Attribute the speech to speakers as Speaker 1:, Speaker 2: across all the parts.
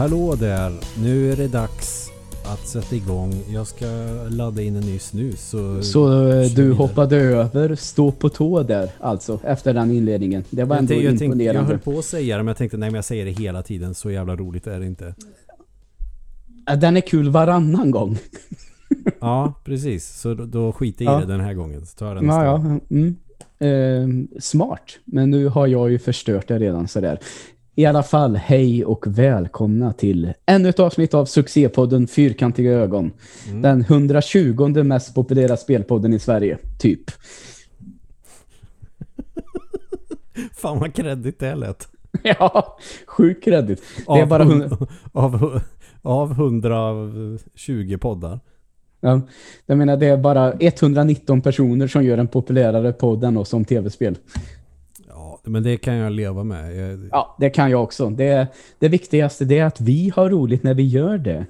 Speaker 1: Hallå där! Nu är det dags att sätta igång. Jag ska ladda in en ny snus. Så,
Speaker 2: Så eh, du hoppade över stå på tå där alltså efter den inledningen. Det var
Speaker 1: jag,
Speaker 2: ändå
Speaker 1: tänkte, jag, tänkte, jag
Speaker 2: imponerande.
Speaker 1: höll på att säga det men jag tänkte nej men jag säger det hela tiden. Så jävla roligt är det inte.
Speaker 2: Den är kul varannan gång.
Speaker 1: Ja, precis. Så då, då skiter jag i
Speaker 2: Ja.
Speaker 1: det den här gången. Så tar jag den
Speaker 2: Ja, ja. Mm. Eh, smart. Men nu har jag ju förstört det redan sådär. I alla fall, hej och välkomna till ännu ett avsnitt av succépodden Fyrkantiga ögon.
Speaker 1: Mm.
Speaker 2: Den 120 mest populära spelpodden i Sverige, typ.
Speaker 1: Fan vad kreddigt det lät.
Speaker 2: ja, sjuk kredit. Det är
Speaker 1: Av
Speaker 2: bara
Speaker 1: hun-
Speaker 2: hund-
Speaker 1: av, av 120 poddar.
Speaker 2: Ja, jag menar det är bara 119 personer som gör en populärare podd än oss om tv-spel.
Speaker 1: Ja, men det kan jag leva med. Jag,
Speaker 2: Ja, det kan jag också. Det, det viktigaste är att vi har roligt när vi gör det.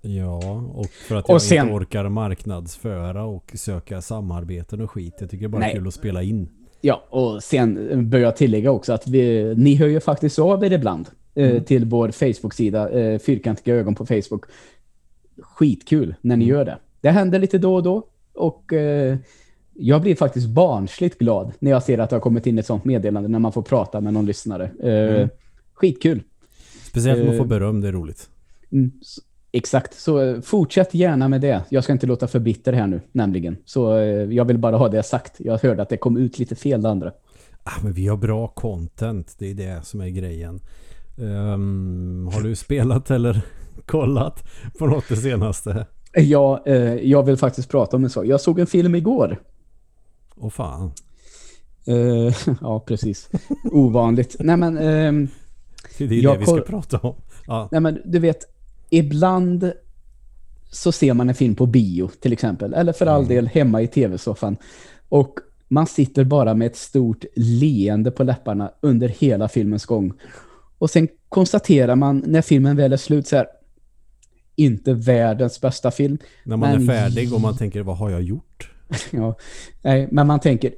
Speaker 1: Ja, och för att
Speaker 2: Och
Speaker 1: jag
Speaker 2: sen-
Speaker 1: inte orkar marknadsföra och söka samarbeten och skit. Jag tycker det är bara
Speaker 2: Nej.
Speaker 1: kul att spela in.
Speaker 2: Ja, och sen bör jag tillägga också att vi, ni hör ju faktiskt av er ibland eh, till vår Facebook-sida, eh, Fyrkantiga ögon på Facebook. Skitkul när ni gör det. Det händer lite då och då och eh, jag blir faktiskt barnsligt glad när jag ser att det har kommit in ett sånt meddelande när man får prata med någon lyssnare. Eh, Skitkul.
Speaker 1: Speciellt om man
Speaker 2: Eh,
Speaker 1: får beröm, det är roligt.
Speaker 2: Mm, exakt, så eh, fortsätt gärna med det. Jag ska inte låta för bitter här nu, nämligen. Så eh, jag vill bara ha det sagt. Jag hörde att det kom ut lite fel det andra.
Speaker 1: Ah, men vi har bra content, det är det som är grejen. Ehm, har du spelat eller kollat på något det senaste?
Speaker 2: Ja, eh, jag vill faktiskt prata om en sak. Jag såg en film igår.
Speaker 1: Åh fan.
Speaker 2: Eh, ja, precis. Ovanligt. nej, men, ehm,
Speaker 1: Det är det
Speaker 2: Jag
Speaker 1: vi ska prata om. Ja.
Speaker 2: nej, men du vet, ibland så ser man en film på bio till exempel. Eller för all del hemma i tv-soffan. Och man sitter bara med ett stort leende på läpparna under hela filmens gång. Och sen konstaterar man när filmen väl är slut så här. Inte världens bästa film.
Speaker 1: När man
Speaker 2: Men-
Speaker 1: är färdig och man tänker, vad har jag gjort?
Speaker 2: Ja, nej, men man tänker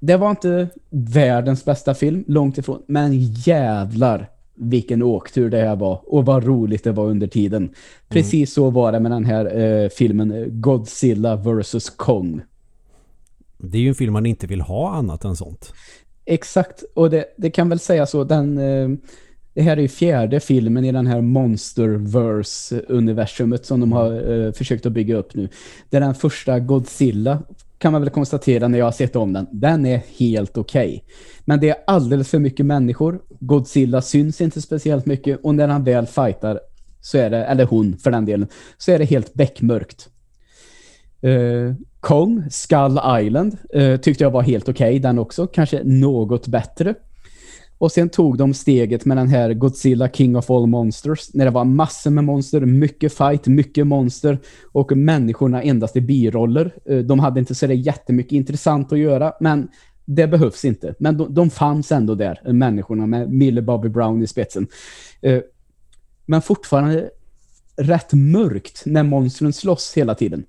Speaker 2: det var inte världens bästa film, långt ifrån, men jävlar vilken åktur det här var och vad roligt det var under tiden. Precis så var det med den här eh, filmen eh, Godzilla vs. Kong.
Speaker 1: Det är ju en film man inte vill ha annat än sånt.
Speaker 2: Exakt, och det, det kan väl säga så, den, eh, det här är ju fjärde filmen i den här Monsterverse-universumet som de har eh, försökt att bygga upp nu. Det är den första Godzilla, kan man väl konstatera när jag har sett om den. Den är helt okej. Men det är alldeles för mycket människor. Godzilla syns inte speciellt mycket och när han väl fightar så är det, eller hon för den delen, så är det helt beckmörkt. Eh, Kong, Skull Island, eh, tyckte jag var helt okej den också. Kanske något bättre. Och sen tog de steget med den här Godzilla King of All Monsters. När det var massor med monster, mycket fight, mycket monster. Och människorna endast i biroller. Eh, de hade inte så jättemycket intressant att göra. Men det behövs inte. Men de, de fanns ändå där, eh, människorna med Mille Bobby Brown i spetsen. Eh, men fortfarande rätt mörkt när monstren slåss hela tiden.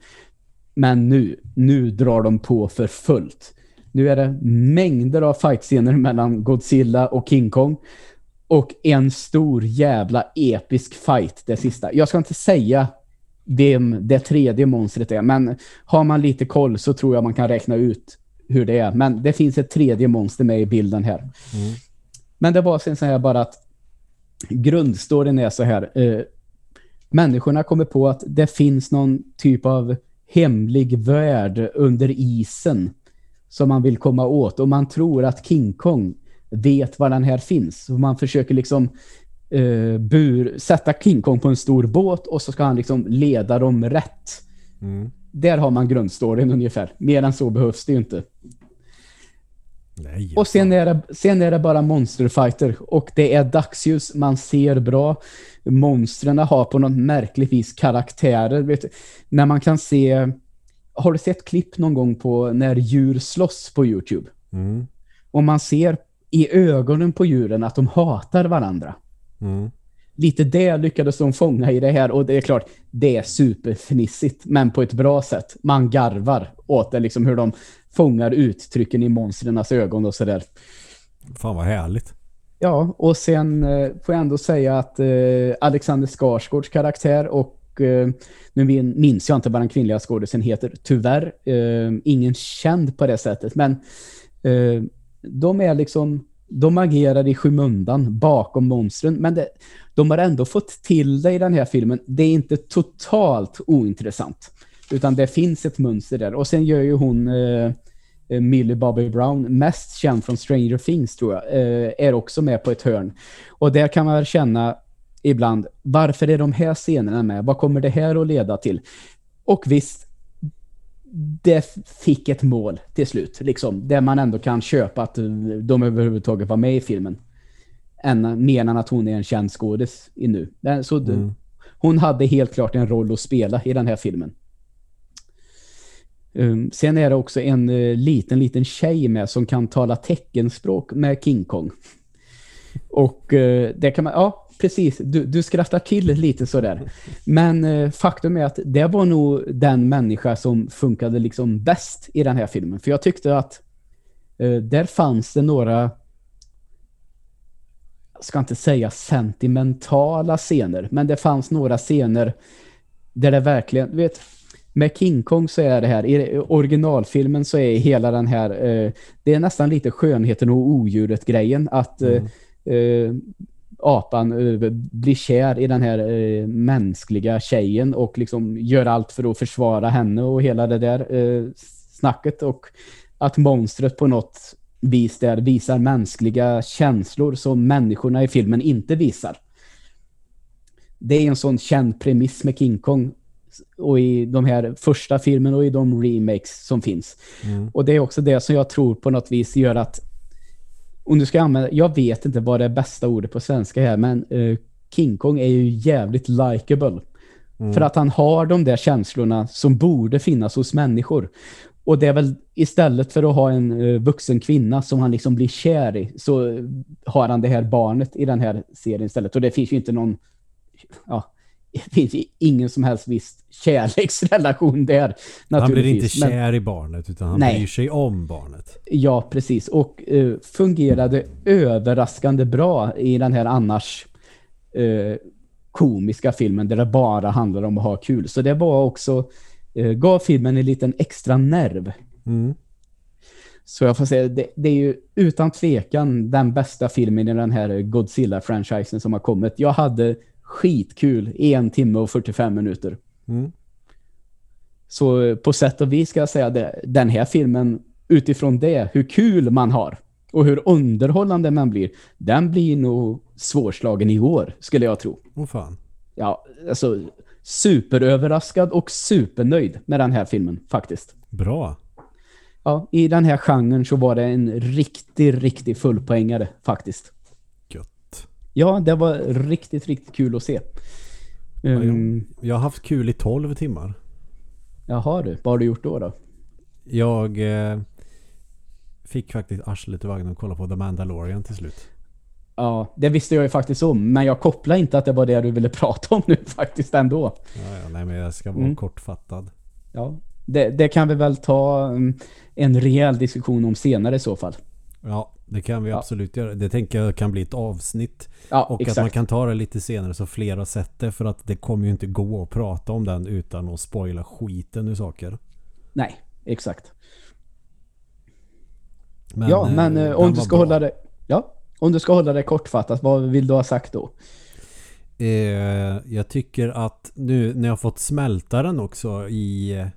Speaker 2: Men nu, nu drar de på för fullt. Nu är det mängder av fightscener mellan Godzilla och King Kong. Och en stor jävla episk fight det sista. Jag ska inte säga vem det tredje monstret är, men har man lite koll så tror jag man kan räkna ut hur det är. Men det finns ett tredje monster med i bilden här. Men det var sen så här bara att grundstoryn är så här. Eh, människorna kommer på att det finns någon typ av hemlig värld under isen som man vill komma åt och man tror att King Kong vet var den här finns. Så man försöker liksom eh, bur, sätta King Kong på en stor båt och så ska han liksom leda dem rätt.
Speaker 1: Mm.
Speaker 2: Där har man grundstoryn ungefär. Mer än så behövs det ju inte.
Speaker 1: Nej.
Speaker 2: Och sen är, det, sen är det bara monsterfighter och det är dagsljus, man ser bra. Monstren har på något märkligt vis karaktärer. När man kan se... Har du sett klipp någon gång på när djur slåss på Youtube?
Speaker 1: Mm.
Speaker 2: Och man ser i ögonen på djuren att de hatar varandra.
Speaker 1: Mm.
Speaker 2: Lite det lyckades de fånga i det här och det är klart, det är superfnissigt men på ett bra sätt. Man garvar åt det, liksom hur de fångar uttrycken i monstrens ögon och sådär.
Speaker 1: Fan vad härligt.
Speaker 2: Ja, och sen eh, får jag ändå säga att eh, Alexander Skarsgårds karaktär och Eh, nu minns jag inte vad den kvinnliga skådisen heter, tyvärr. Eh, ingen känd på det sättet, men eh, de är liksom de agerar i skymundan bakom monstren, men det, de har ändå fått till det i den här filmen. Det är inte totalt ointressant, utan det finns ett mönster där. Och sen gör ju hon eh, eh Millie Bobby Brown, mest känd från Stranger Things tror jag, eh, är också med på ett hörn. Och där kan man känna ibland, varför är de här scenerna med? Vad kommer det här att leda till? Och visst, det fick ett mål till slut, liksom, där man ändå kan köpa att eh, de överhuvudtaget var med i filmen. Än, mer än att hon är en känd skådis i nu. Men Så
Speaker 1: Mm.
Speaker 2: Hon hade helt klart en roll att spela i den här filmen. Um, sen är det också en eh, liten, liten tjej med som kan tala teckenspråk med King Kong. Och eh, det kan man, ja precis, du, du skrattar till lite sådär. Men eh, faktum är att det var nog den människa som funkade liksom bäst i den här filmen. För jag tyckte att eh, där fanns det några jag ska inte säga sentimentala scener, men det fanns några scener där det verkligen, du vet, med King Kong så är det här, i originalfilmen så är hela den här, eh, det är nästan lite skönheten och odjuret grejen, att eh, eh, apan eh, blir kär i den här eh, mänskliga tjejen och liksom gör allt för att försvara henne och hela det där eh, snacket och att monstret på något vis där visar mänskliga känslor som människorna i filmen inte visar. Det är en sån känd premiss med King Kong och i de här första filmen och i de remakes som finns.
Speaker 1: Mm.
Speaker 2: Och det är också det som jag tror på något vis gör att om du ska använda, jag vet inte vad det är bästa ordet på svenska här, men eh, King Kong är ju jävligt likable. För att han har de där känslorna som borde finnas hos människor. Och det är väl istället för att ha en eh, vuxen kvinna som han liksom blir kär i, så eh, har han det här barnet i den här serien istället. Och det finns ju inte någon, ja, det finns ingen som helst viss kärleksrelation där.
Speaker 1: Han blir inte kär i barnet utan han
Speaker 2: Nej.
Speaker 1: bryr sig om barnet.
Speaker 2: Ja, precis. Och eh, fungerade överraskande bra i den här annars eh, komiska filmen där det bara handlar om att ha kul. Så det var också, eh, gav filmen en liten extra nerv.
Speaker 1: Mm.
Speaker 2: Så jag får säga, det, det är ju utan tvekan den bästa filmen i den här Godzilla-franchisen som har kommit. Jag hade skitkul i en timme och 45 minuter.
Speaker 1: Mm.
Speaker 2: Så eh, på sätt och vis ska jag säga det, den här filmen, utifrån det, hur kul man har och hur underhållande man blir, den blir nog svårslagen i år, skulle jag tro.
Speaker 1: Åh fan.
Speaker 2: Ja, alltså superöverraskad och supernöjd med den här filmen, faktiskt.
Speaker 1: Bra.
Speaker 2: Ja, i den här genren så var det en riktig, riktig fullpoängare, faktiskt. Ja, det var riktigt, riktigt kul att se. Um,
Speaker 1: Jag har haft kul i 12 timmar.
Speaker 2: jaha du, vad har du gjort då då?
Speaker 1: Jag eh, fick faktiskt arslet i vagnen och kolla på The Mandalorian till slut.
Speaker 2: Ja, det visste jag ju faktiskt om, men jag kopplar inte att det var det du ville prata om nu faktiskt ändå.
Speaker 1: Ja, ja, nej men jag ska vara
Speaker 2: Mm.
Speaker 1: kortfattad.
Speaker 2: Ja, det, det kan vi väl ta um, en rejäl diskussion om senare i så fall.
Speaker 1: Ja, det kan vi
Speaker 2: Ja.
Speaker 1: absolut göra. Det tänker jag kan bli ett avsnitt.
Speaker 2: Ja,
Speaker 1: Och
Speaker 2: exakt.
Speaker 1: att man kan ta det lite senare så fler har sett det. För att det kommer ju inte gå att prata om den utan att spoila skiten ur saker.
Speaker 2: Nej, exakt.
Speaker 1: Men,
Speaker 2: ja,
Speaker 1: eh,
Speaker 2: men eh, om du ska
Speaker 1: bra.
Speaker 2: hålla det... Ja, om du ska hålla det kortfattat, vad vill du ha sagt då?
Speaker 1: Eh, jag tycker att nu när jag fått smälta den också i eh,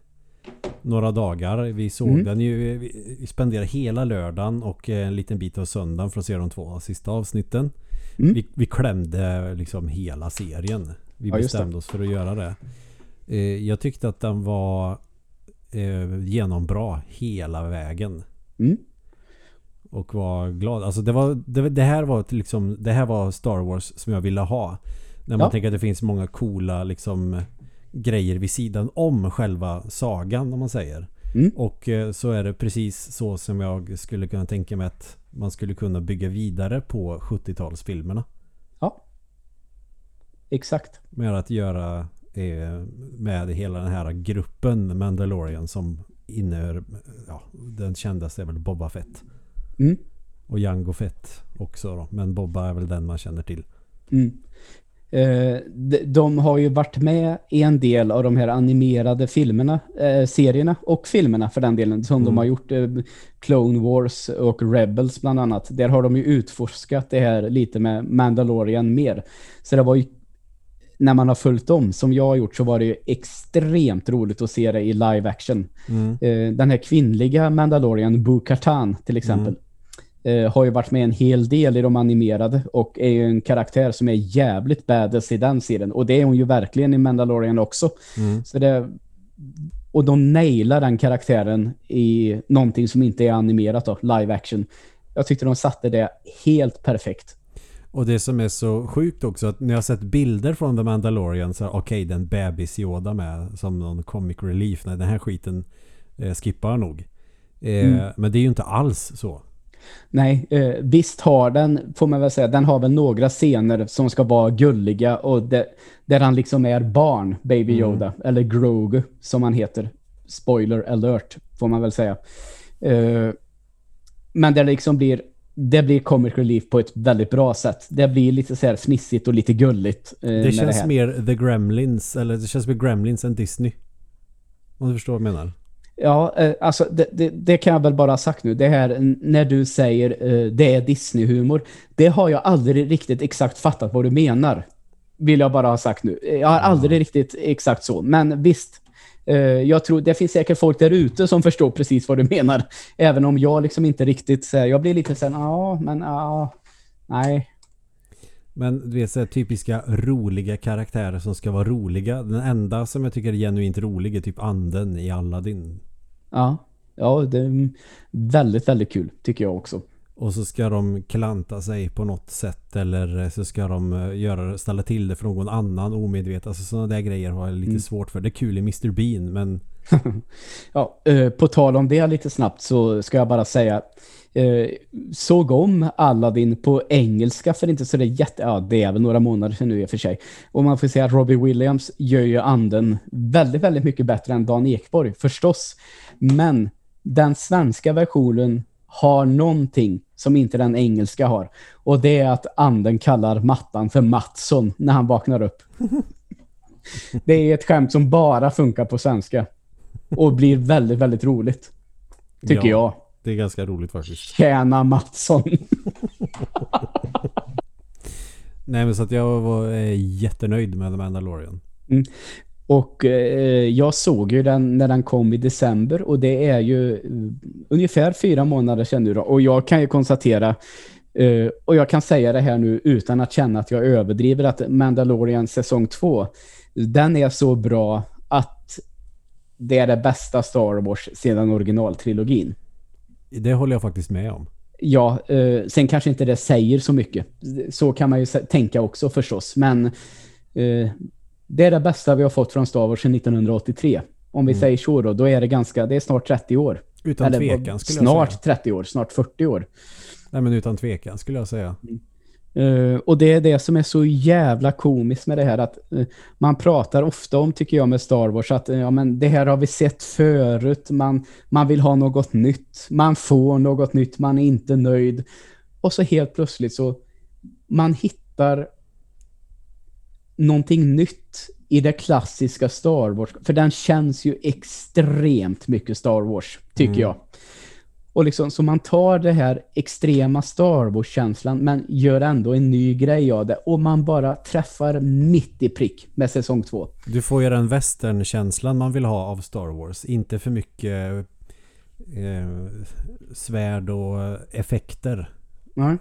Speaker 1: några dagar. Vi såg
Speaker 2: Mm.
Speaker 1: den ju, vi spenderade hela lördagen och eh, en liten bit av söndagen för att se de två sista avsnitten.
Speaker 2: Mm.
Speaker 1: Vi, vi klämde liksom hela serien. Vi
Speaker 2: Ja,
Speaker 1: bestämde oss för att göra det. Eh, jag tyckte att den var eh, genombra hela vägen.
Speaker 2: Mm.
Speaker 1: Och var glad. Alltså det, var, det, det här var liksom, det här var Star Wars som jag ville ha. När man
Speaker 2: Ja.
Speaker 1: tänker att det finns många coola liksom grejer vid sidan om själva sagan om man säger.
Speaker 2: Mm.
Speaker 1: Och eh, så är det precis så som jag skulle kunna tänka mig att man skulle kunna bygga vidare på 70-talsfilmerna.
Speaker 2: Ja. Exakt.
Speaker 1: Med att göra eh, med hela den här gruppen Mandalorian som innehör, ja, den kändaste är väl Boba Fett.
Speaker 2: Mm.
Speaker 1: Och Jango Fett också då. Men Bobba är väl den man känner till.
Speaker 2: Mm. Eh, de, de har ju varit med i en del av de här animerade filmerna, eh, serierna och filmerna för den delen som
Speaker 1: Mm.
Speaker 2: de har gjort. Eh, Clone Wars och Rebels bland annat. Där har de ju utforskat det här lite med Mandalorian mer. Så det var ju när man har följt dem, som jag har gjort, så var det ju extremt roligt att se det i live action.
Speaker 1: Mm.
Speaker 2: Eh, den här kvinnliga Mandalorian, Bo-Katan till exempel, eh, har ju varit med en hel del i de animerade och är ju en karaktär som är jävligt badass i den serien. Och det är hon ju verkligen i Mandalorian också.
Speaker 1: Mm.
Speaker 2: Så det, och de nailar den karaktären i någonting som inte är animerat då, live action. Jag tyckte de satte det helt perfekt.
Speaker 1: Och det som är så sjukt också att när jag sett bilder från The Mandalorian så okej den bebis Yoda med som någon comic relief. Nej den här skiten eh, skippar nog. Eh,
Speaker 2: Mm.
Speaker 1: Men det är ju inte alls så.
Speaker 2: Nej, eh, visst har den, får man väl säga, den har väl några scener som ska vara gulliga och det, där han liksom är barn, Baby
Speaker 1: Mm.
Speaker 2: Yoda, eller Grogu som han heter. Spoiler alert, får man väl säga. Eh, men där det liksom blir, det blir comic relief på ett väldigt bra sätt. Det blir lite så här fnissigt och lite gulligt. eh,
Speaker 1: Det känns
Speaker 2: här.
Speaker 1: mer The Gremlins eller det känns mer Gremlins än Disney. Om du förstår vad jag menar.
Speaker 2: Ja, eh, alltså det, det, det kan jag väl bara ha sagt nu. Det här när du säger eh, det är Disney-humor. Det har jag aldrig riktigt exakt fattat vad du menar. Vill jag bara ha sagt nu. Jag har aldrig riktigt exakt så. Men visst, eh, jag tror det finns säkert folk där ute som förstår precis vad du menar. Även om jag liksom inte riktigt säger, jag blir lite så här, ja, men ja, nej.
Speaker 1: Men du vet så här, typiska roliga karaktärer som ska vara roliga. Den enda som jag tycker är genuint rolig är typ anden i Aladdin.
Speaker 2: Ja, ja, det är väldigt, väldigt kul tycker jag också.
Speaker 1: Och så ska de klanta sig på något sätt eller så ska de eh, göra, ställa till det för någon annan omedvetet. Alltså sådana där grejer har jag lite
Speaker 2: Mm.
Speaker 1: svårt för. Det är kul i Mr Bean men
Speaker 2: Ja, eh, på tal om det lite snabbt så ska jag bara säga eh, såg om Aladdin på engelska för inte så det är jätte... Ja, det är väl några månader sedan nu i och för sig. Och man får säga att Robbie Williams gör ju anden väldigt, väldigt mycket bättre än Dan Ekborg, förstås. Men den svenska versionen har någonting som inte den engelska har. Och det är att anden kallar mattan för Mattsson när han vaknar upp. Det är ett skämt som bara funkar på svenska. Och blir väldigt, väldigt roligt. Tycker
Speaker 1: Ja.
Speaker 2: jag.
Speaker 1: Det är ganska roligt faktiskt.
Speaker 2: Tjäna Mattsson.
Speaker 1: Nej men så att jag var eh, jättenöjd med The Mandalorian.
Speaker 2: Och eh, jag såg ju den när den kom i december och det är ju eh, ungefär fyra månader sedan nu då. Och jag kan ju konstatera eh, och jag kan säga det här nu utan att känna att jag överdriver att Mandalorian säsong 2 den är så bra att det är det bästa Star Wars sedan originaltrilogin.
Speaker 1: Det håller jag faktiskt med om.
Speaker 2: Ja, eh, sen kanske inte det säger så mycket. Så kan man ju tänka också förstås. Men eh, det är det bästa vi har fått från Star Wars sedan 1983. Om vi
Speaker 1: Mm.
Speaker 2: säger så då, då är det ganska, det är snart 30 år.
Speaker 1: Utan
Speaker 2: Eller
Speaker 1: tvekan skulle
Speaker 2: snart
Speaker 1: jag säga.
Speaker 2: 30 år, snart 40 år.
Speaker 1: Nej men utan tvekan skulle jag säga.
Speaker 2: Eh, och det är det som är så jävla komiskt med det här att eh, man pratar ofta om, tycker jag, med Star Wars att eh, ja, men det här har vi sett förut, man, man vill ha något nytt, man får något nytt, man är inte nöjd. Och så helt plötsligt så man hittar någonting nytt i det klassiska Star Wars. För den känns ju extremt mycket Star Wars, tycker
Speaker 1: Mm.
Speaker 2: jag. Och liksom, så man tar det här extrema Star Wars-känslan men gör ändå en ny grej av det. Och man bara träffar mitt i prick med säsong två.
Speaker 1: Du får ju den western-känslan man vill ha av Star Wars. Inte för mycket eh, svärd och effekter.
Speaker 2: Ja.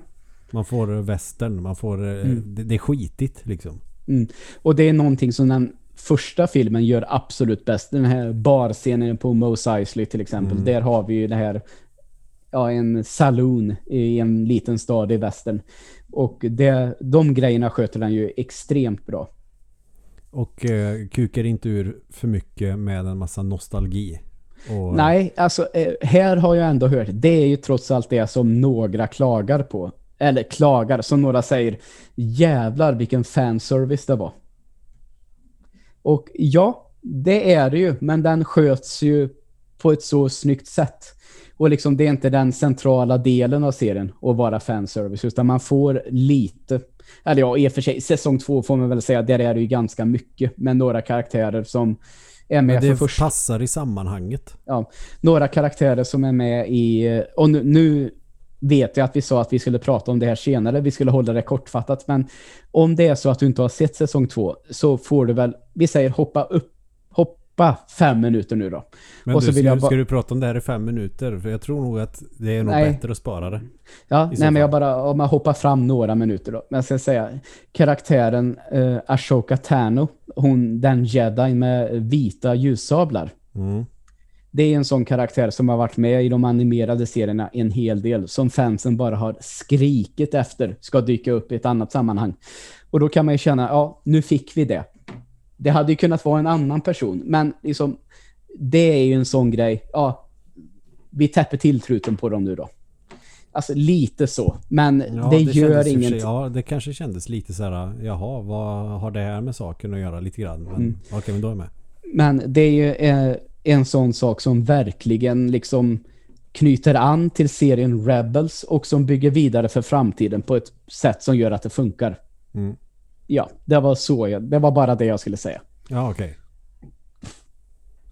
Speaker 1: Man får man får... Eh,
Speaker 2: Mm.
Speaker 1: det, det är skitigt liksom.
Speaker 2: Och det är någonting som den första filmen gör absolut bäst. Den här barscenen på Mos Eisley till exempel.
Speaker 1: Mm.
Speaker 2: Där har vi ju det här, ja en saloon i en liten stad i västern. Och det, de grejerna sköter den ju extremt bra.
Speaker 1: Och eh, kukar inte ur för mycket med en massa nostalgi. Och,
Speaker 2: Nej, alltså eh, här har jag ändå hört, det är ju trots allt det som några klagar på. Eller klagar, som några säger, jävlar vilken fanservice det var. Och ja, det är det ju, men den sköts ju på ett så snyggt sätt. Och liksom det är inte den centrala delen av serien att vara fanservice, utan man får lite, eller ja, i och för sig, säsong två får man väl säga, där är det ju ganska mycket med några karaktärer som är med
Speaker 1: Men det
Speaker 2: för första
Speaker 1: passar i sammanhanget.
Speaker 2: ja, några karaktärer som är med i... Och nu, nu vet jag att vi sa att vi skulle prata om det här senare. Vi skulle hålla det kortfattat. Men om det är så att du inte har sett säsong två så får du väl, vi säger hoppa upp, hoppa fem minuter nu då.
Speaker 1: Men
Speaker 2: Och
Speaker 1: du,
Speaker 2: så vill
Speaker 1: ska,
Speaker 2: jag bara-
Speaker 1: ska du prata om det här i fem minuter? För jag tror nog att det är nog
Speaker 2: Nej.
Speaker 1: bättre att spara det.
Speaker 2: Ja, nej men jag bara, om jag hoppar fram några minuter då. Men jag ska säga, karaktären eh, Ashoka Tano, hon, den jedi med vita ljussablar.
Speaker 1: Mm.
Speaker 2: Det är en sån karaktär som har varit med i de animerade serierna en hel del, som fansen bara har skrikit efter ska dyka upp i ett annat sammanhang. Och då kan man ju känna, ja, nu fick vi det. Det hade ju kunnat vara en annan person, men liksom, det är ju en sån grej, ja, vi täpper till truten på dem nu då. Alltså lite så, men
Speaker 1: Ja,
Speaker 2: det,
Speaker 1: kändes
Speaker 2: gör
Speaker 1: i och för sig-
Speaker 2: ingenting.
Speaker 1: Ja, det kanske kändes lite så här, jaha, vad har det här med saken att göra lite grann? Men
Speaker 2: Mm.
Speaker 1: okej, men då är jag med.
Speaker 2: Men det är ju eh, en sån sak som verkligen liksom knyter an till serien Rebels och som bygger vidare för framtiden på ett sätt som gör att det funkar.
Speaker 1: Mm.
Speaker 2: Ja, det var så jag, det var bara det jag skulle säga.
Speaker 1: Ja, okej.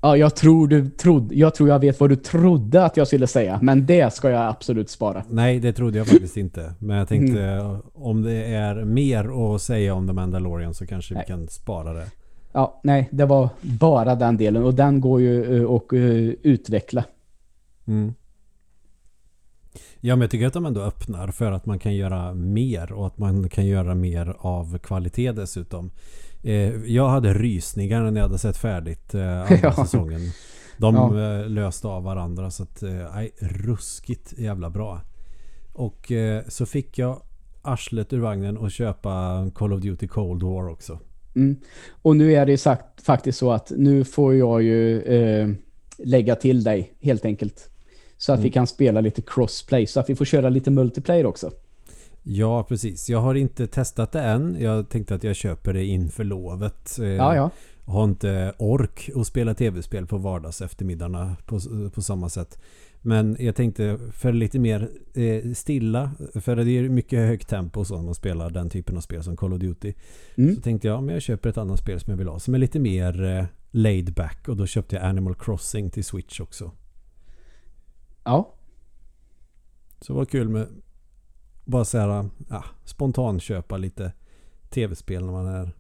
Speaker 2: Ja, jag tror du trodde, jag tror jag vet vad du trodde att jag skulle säga, men det ska jag absolut spara.
Speaker 1: Nej, det trodde jag faktiskt inte. Men jag tänkte
Speaker 2: Mm.
Speaker 1: om det är mer att säga om The Mandalorian så kanske
Speaker 2: Nej.
Speaker 1: vi kan spara det.
Speaker 2: Ja, nej, det var bara den delen och den går ju eh, att eh, utveckla.
Speaker 1: Mm. Ja, men jag tycker att de ändå öppnar för att man kan göra mer och att man kan göra mer av kvalitet dessutom. Eh, jag hade rysningar när jag hade sett färdigt eh, andra
Speaker 2: Ja.
Speaker 1: säsongen. De
Speaker 2: Ja.
Speaker 1: eh, löste av varandra så att, eh, nej, ruskigt jävla bra. Och eh, så fick jag arslet ur vagnen och köpa Call of Duty Cold War också.
Speaker 2: Mm. Och nu är det ju sagt, faktiskt så att nu får jag ju eh, lägga till dig helt enkelt. Så att vi kan spela lite crossplay, så att vi får köra lite multiplayer också.
Speaker 1: Ja, precis. Jag har inte testat det än. Jag tänkte att jag köper det inför lovet. Eh,
Speaker 2: Ja, ja.
Speaker 1: har inte ork att spela tv-spel på vardags eftermiddagarna på, på samma sätt. Men jag tänkte för lite mer eh, stilla, för det är mycket högt tempo så när man spelar den typen av spel som Call of Duty.
Speaker 2: Mm.
Speaker 1: Så tänkte jag, men jag köper ett annat spel som jag vill ha som är lite mer eh, laid back och då köpte jag Animal Crossing till Switch också.
Speaker 2: Ja,
Speaker 1: Så det var kul med bara så här, ja, spontant köpa lite tv-spel när man är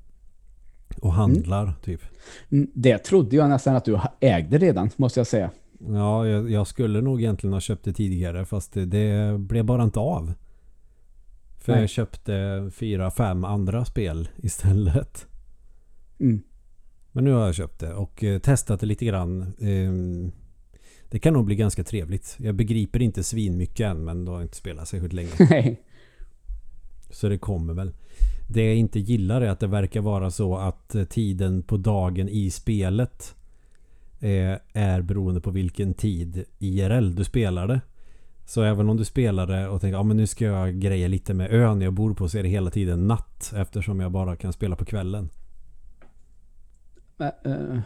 Speaker 1: och handlar typ.
Speaker 2: Mm, det trodde jag nästan att du ägde redan, måste jag säga.
Speaker 1: Ja, jag, jag skulle nog egentligen ha köpt det tidigare fast det, det blev bara inte av. För
Speaker 2: Nej.
Speaker 1: jag köpte fyra, fem andra spel istället.
Speaker 2: Mm.
Speaker 1: Men nu har jag köpt det och eh, testat det lite grann. Ehm, det kan nog bli ganska trevligt. Jag begriper inte svin mycket än men då har inte spelat särskilt länge.
Speaker 2: Nej.
Speaker 1: Så det kommer väl. Det jag inte gillar är att det verkar vara så att eh, tiden på dagen i spelet eh, är beroende på vilken tid IRL du spelar det. Så även om du spelar det och tänker ja men nu ska jag greja lite med ön jag bor på så är det hela tiden natt eftersom jag bara kan spela på kvällen.
Speaker 2: Ä- äh,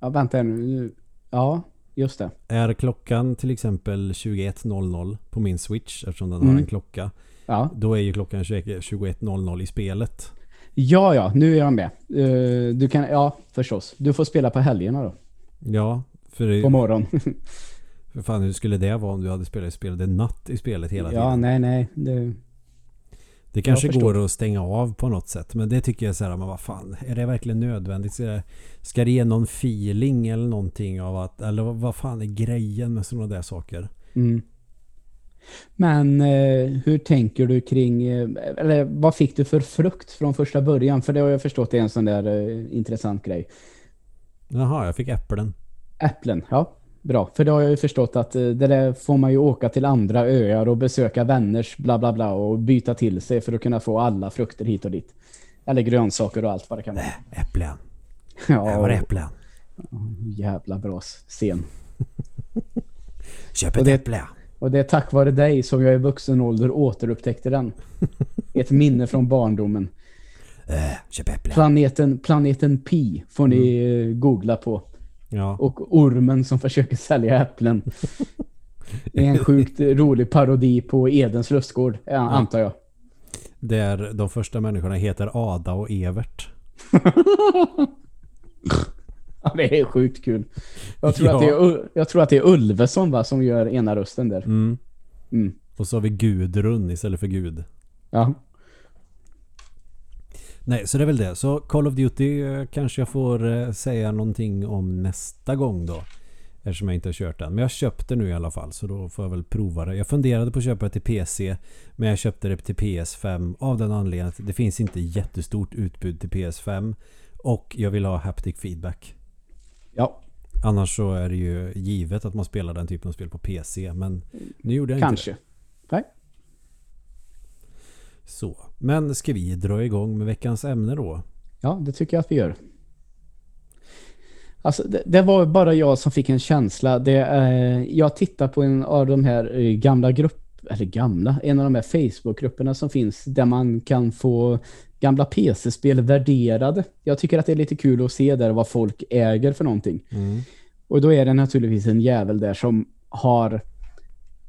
Speaker 2: ja, vänta. Nu- Ja, just det.
Speaker 1: Är klockan till exempel 21.00 på min Switch eftersom den har
Speaker 2: Mm.
Speaker 1: en klocka.
Speaker 2: Ja.
Speaker 1: Då är ju klockan 21 21.00 i spelet.
Speaker 2: ja, ja, nu är jag med. Eh, du kan, ja, förstås. Du får spela på helgerna då.
Speaker 1: Ja, för, det,
Speaker 2: På morgon.
Speaker 1: för fan hur skulle det vara om du hade spelat i spelet? Natt i spelet hela
Speaker 2: ja,
Speaker 1: tiden.
Speaker 2: nej, nej. Det,
Speaker 1: Det kanske går att stänga av på något sätt. Men det tycker jag så här, men vad fan, är det verkligen nödvändigt? Ska det, ska det ge någon feeling eller någonting av att, eller vad, vad fan är grejen med sådana där saker?
Speaker 2: mm. Men eh, hur tänker du kring, eh, eller vad fick du för frukt från första början? För det har jag förstått är en sån där eh, intressant grej.
Speaker 1: Jaha, jag fick äpplen.
Speaker 2: Äpplen, ja. Bra, för det har jag ju förstått att eh, det där får man ju åka till andra öar och besöka vänners bla bla bla och byta till sig för att kunna få alla frukter hit och dit. Eller grönsaker och allt vad det kan vara.
Speaker 1: Äpplen.
Speaker 2: Ja,
Speaker 1: var det
Speaker 2: och-
Speaker 1: äpplen.
Speaker 2: jävla bra scen.
Speaker 1: Köp
Speaker 2: Och
Speaker 1: ett
Speaker 2: det-
Speaker 1: äpple.
Speaker 2: Och det är tack vare dig som jag i vuxen ålder återupptäckte den. Ett minne från barndomen.
Speaker 1: Äh, köp äpple.
Speaker 2: Planeten, planeten Pi får ni eh, googla på.
Speaker 1: Ja.
Speaker 2: Och ormen som försöker sälja äpplen. Det är en sjukt rolig parodi på Edens lustgård, ja. antar jag.
Speaker 1: Där de första människorna heter Ada och Evert.
Speaker 2: ja, det är sjukt kul. Jag tror, ja. att, det är, jag tror att det är Ulveson va, som gör ena rösten där.
Speaker 1: Mm. Mm. Och så har vi Gudrun istället för Gud.
Speaker 2: Ja.
Speaker 1: Nej, så det är väl det. Så Call of Duty eh, kanske jag får eh, säga någonting om nästa gång då. Eftersom jag inte har kört den. Men jag köpte nu i alla fall så då får jag väl prova det. Jag funderade på att köpa det till PC. Men jag köpte det till PS5 av den anledningen att det finns inte jättestort utbud till PS5. Och jag vill ha haptic feedback.
Speaker 2: Ja.
Speaker 1: Annars så är det ju givet att man spelar den typen av spel på PC. Men nu gjorde jag
Speaker 2: Kanske.
Speaker 1: inte
Speaker 2: det.
Speaker 1: Så. Men ska vi dra igång med veckans ämne då?
Speaker 2: Ja, det tycker jag att vi gör. Alltså, det, det, var bara jag som fick en känsla. Det, eh, jag tittar på en av de här eh, gamla grupperna, eller gamla, en av de här Facebook-grupperna som finns där man kan få gamla PC-spel värderade. Jag tycker att det är lite kul att se där vad folk äger för någonting.
Speaker 1: Mm.
Speaker 2: Och då är det naturligtvis en jävel där som har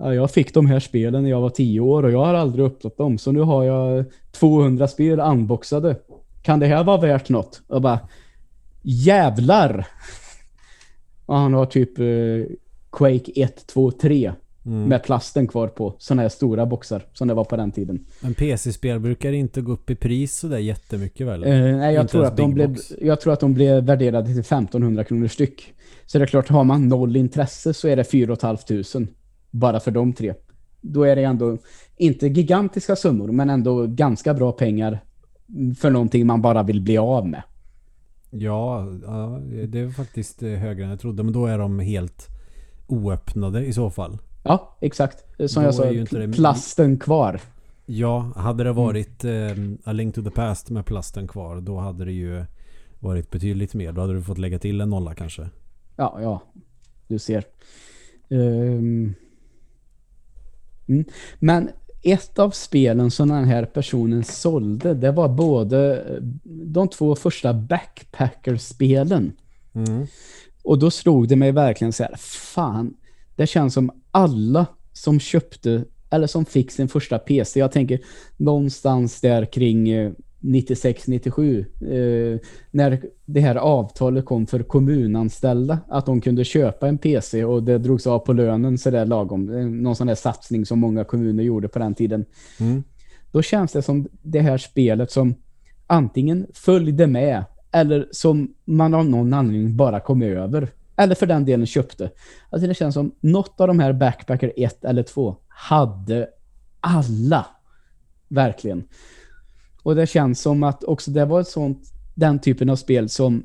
Speaker 2: ja, jag fick de här spelen när jag var tio år och jag har aldrig upplåt dem. Så nu har jag 200 spel unboxade. Kan det här vara värt något? Och bara, jävlar! Och han har typ eh, Quake 1, 2, 3 mm. med plasten kvar på. Sådana här stora boxar som det var på den tiden.
Speaker 1: Men PC-spel brukar inte gå upp i pris så där jättemycket väl?
Speaker 2: Eh, nej, jag tror, att de blev, jag tror att de blev värderade till 1500 kronor styck. Så det är klart, har man noll intresse så är det 4 500 bara för de tre. Då är det ändå inte gigantiska summor men ändå ganska bra pengar för någonting man bara vill bli av med.
Speaker 1: Ja, det är faktiskt högre än jag trodde. Men då är de helt oöppnade i så fall.
Speaker 2: Ja, exakt. Som då jag sa, plasten kvar.
Speaker 1: Ja, hade det varit mm. eh, A Link to the Past med plasten kvar då hade det ju varit betydligt mer. Då hade du fått lägga till en nolla kanske.
Speaker 2: Ja, ja. Du ser. Um, mm. Men ett av spelen som den här personen sålde, det var både de två första Backpacker-spelen.
Speaker 1: Mm.
Speaker 2: Och då slog det mig verkligen så här, fan, det känns som alla som köpte, eller som fick sin första PC, jag tänker någonstans där kring eh, 96-97 eh, när det här avtalet kom för kommunanställda att de kunde köpa en PC och det drogs av på lönen så där lagom. Eh, någon sån där satsning som många kommuner gjorde på den tiden.
Speaker 1: Mm.
Speaker 2: Då känns det som det här spelet som antingen följde med eller som man av någon anledning bara kom över. Eller för den delen köpte. Alltså det känns som något av de här Backpacker 1 eller 2 hade alla. Verkligen. Och det känns som att också det var ett sånt, den typen av spel som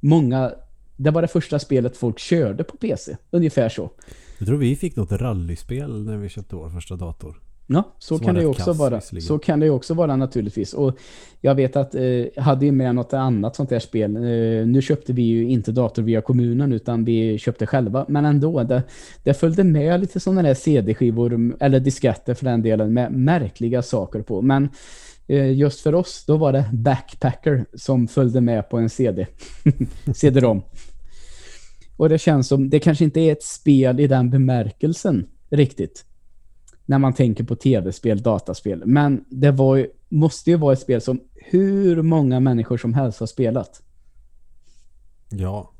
Speaker 2: många, det var det första spelet folk körde på PC. Ungefär så.
Speaker 1: Jag tror vi fick något rallyspel när vi köpte vår första dator.
Speaker 2: Ja, så kan det ju också vara. Så kan det också vara naturligtvis. Och jag vet att eh, hade ju med något annat sånt här spel. Eh, nu köpte vi ju inte dator via kommunen utan vi köpte själva. Men ändå, det, det följde med lite sådana där CD-skivor eller disketter för den delen med märkliga saker på. Men just för oss, då var det Backpacker som följde med på en CD. CD-ROM. Och det känns som, det kanske inte är ett spel i den bemärkelsen riktigt. När man tänker på tv-spel, dataspel. Men det var måste ju vara ett spel som hur många människor som helst har spelat.
Speaker 1: Ja.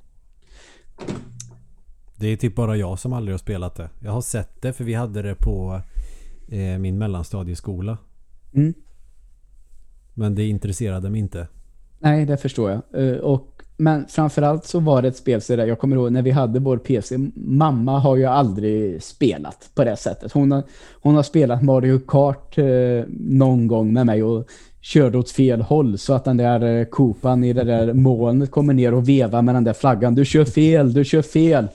Speaker 1: Det är typ bara jag som aldrig har spelat det. Jag har sett det för vi hade det på eh, min mellanstadieskola.
Speaker 2: Mm.
Speaker 1: Men det intresserade mig inte.
Speaker 2: Nej, det förstår jag. Eh, och, men framförallt så var det ett spel så där, jag kommer ihåg när vi hade vår PC. Mamma har ju aldrig spelat på det sättet. Hon har, hon har spelat Mario Kart eh, någon gång med mig och körde åt fel håll så att den där eh, kopan i det där molnet kommer ner och vevar med den där flaggan. Du kör fel, du kör fel.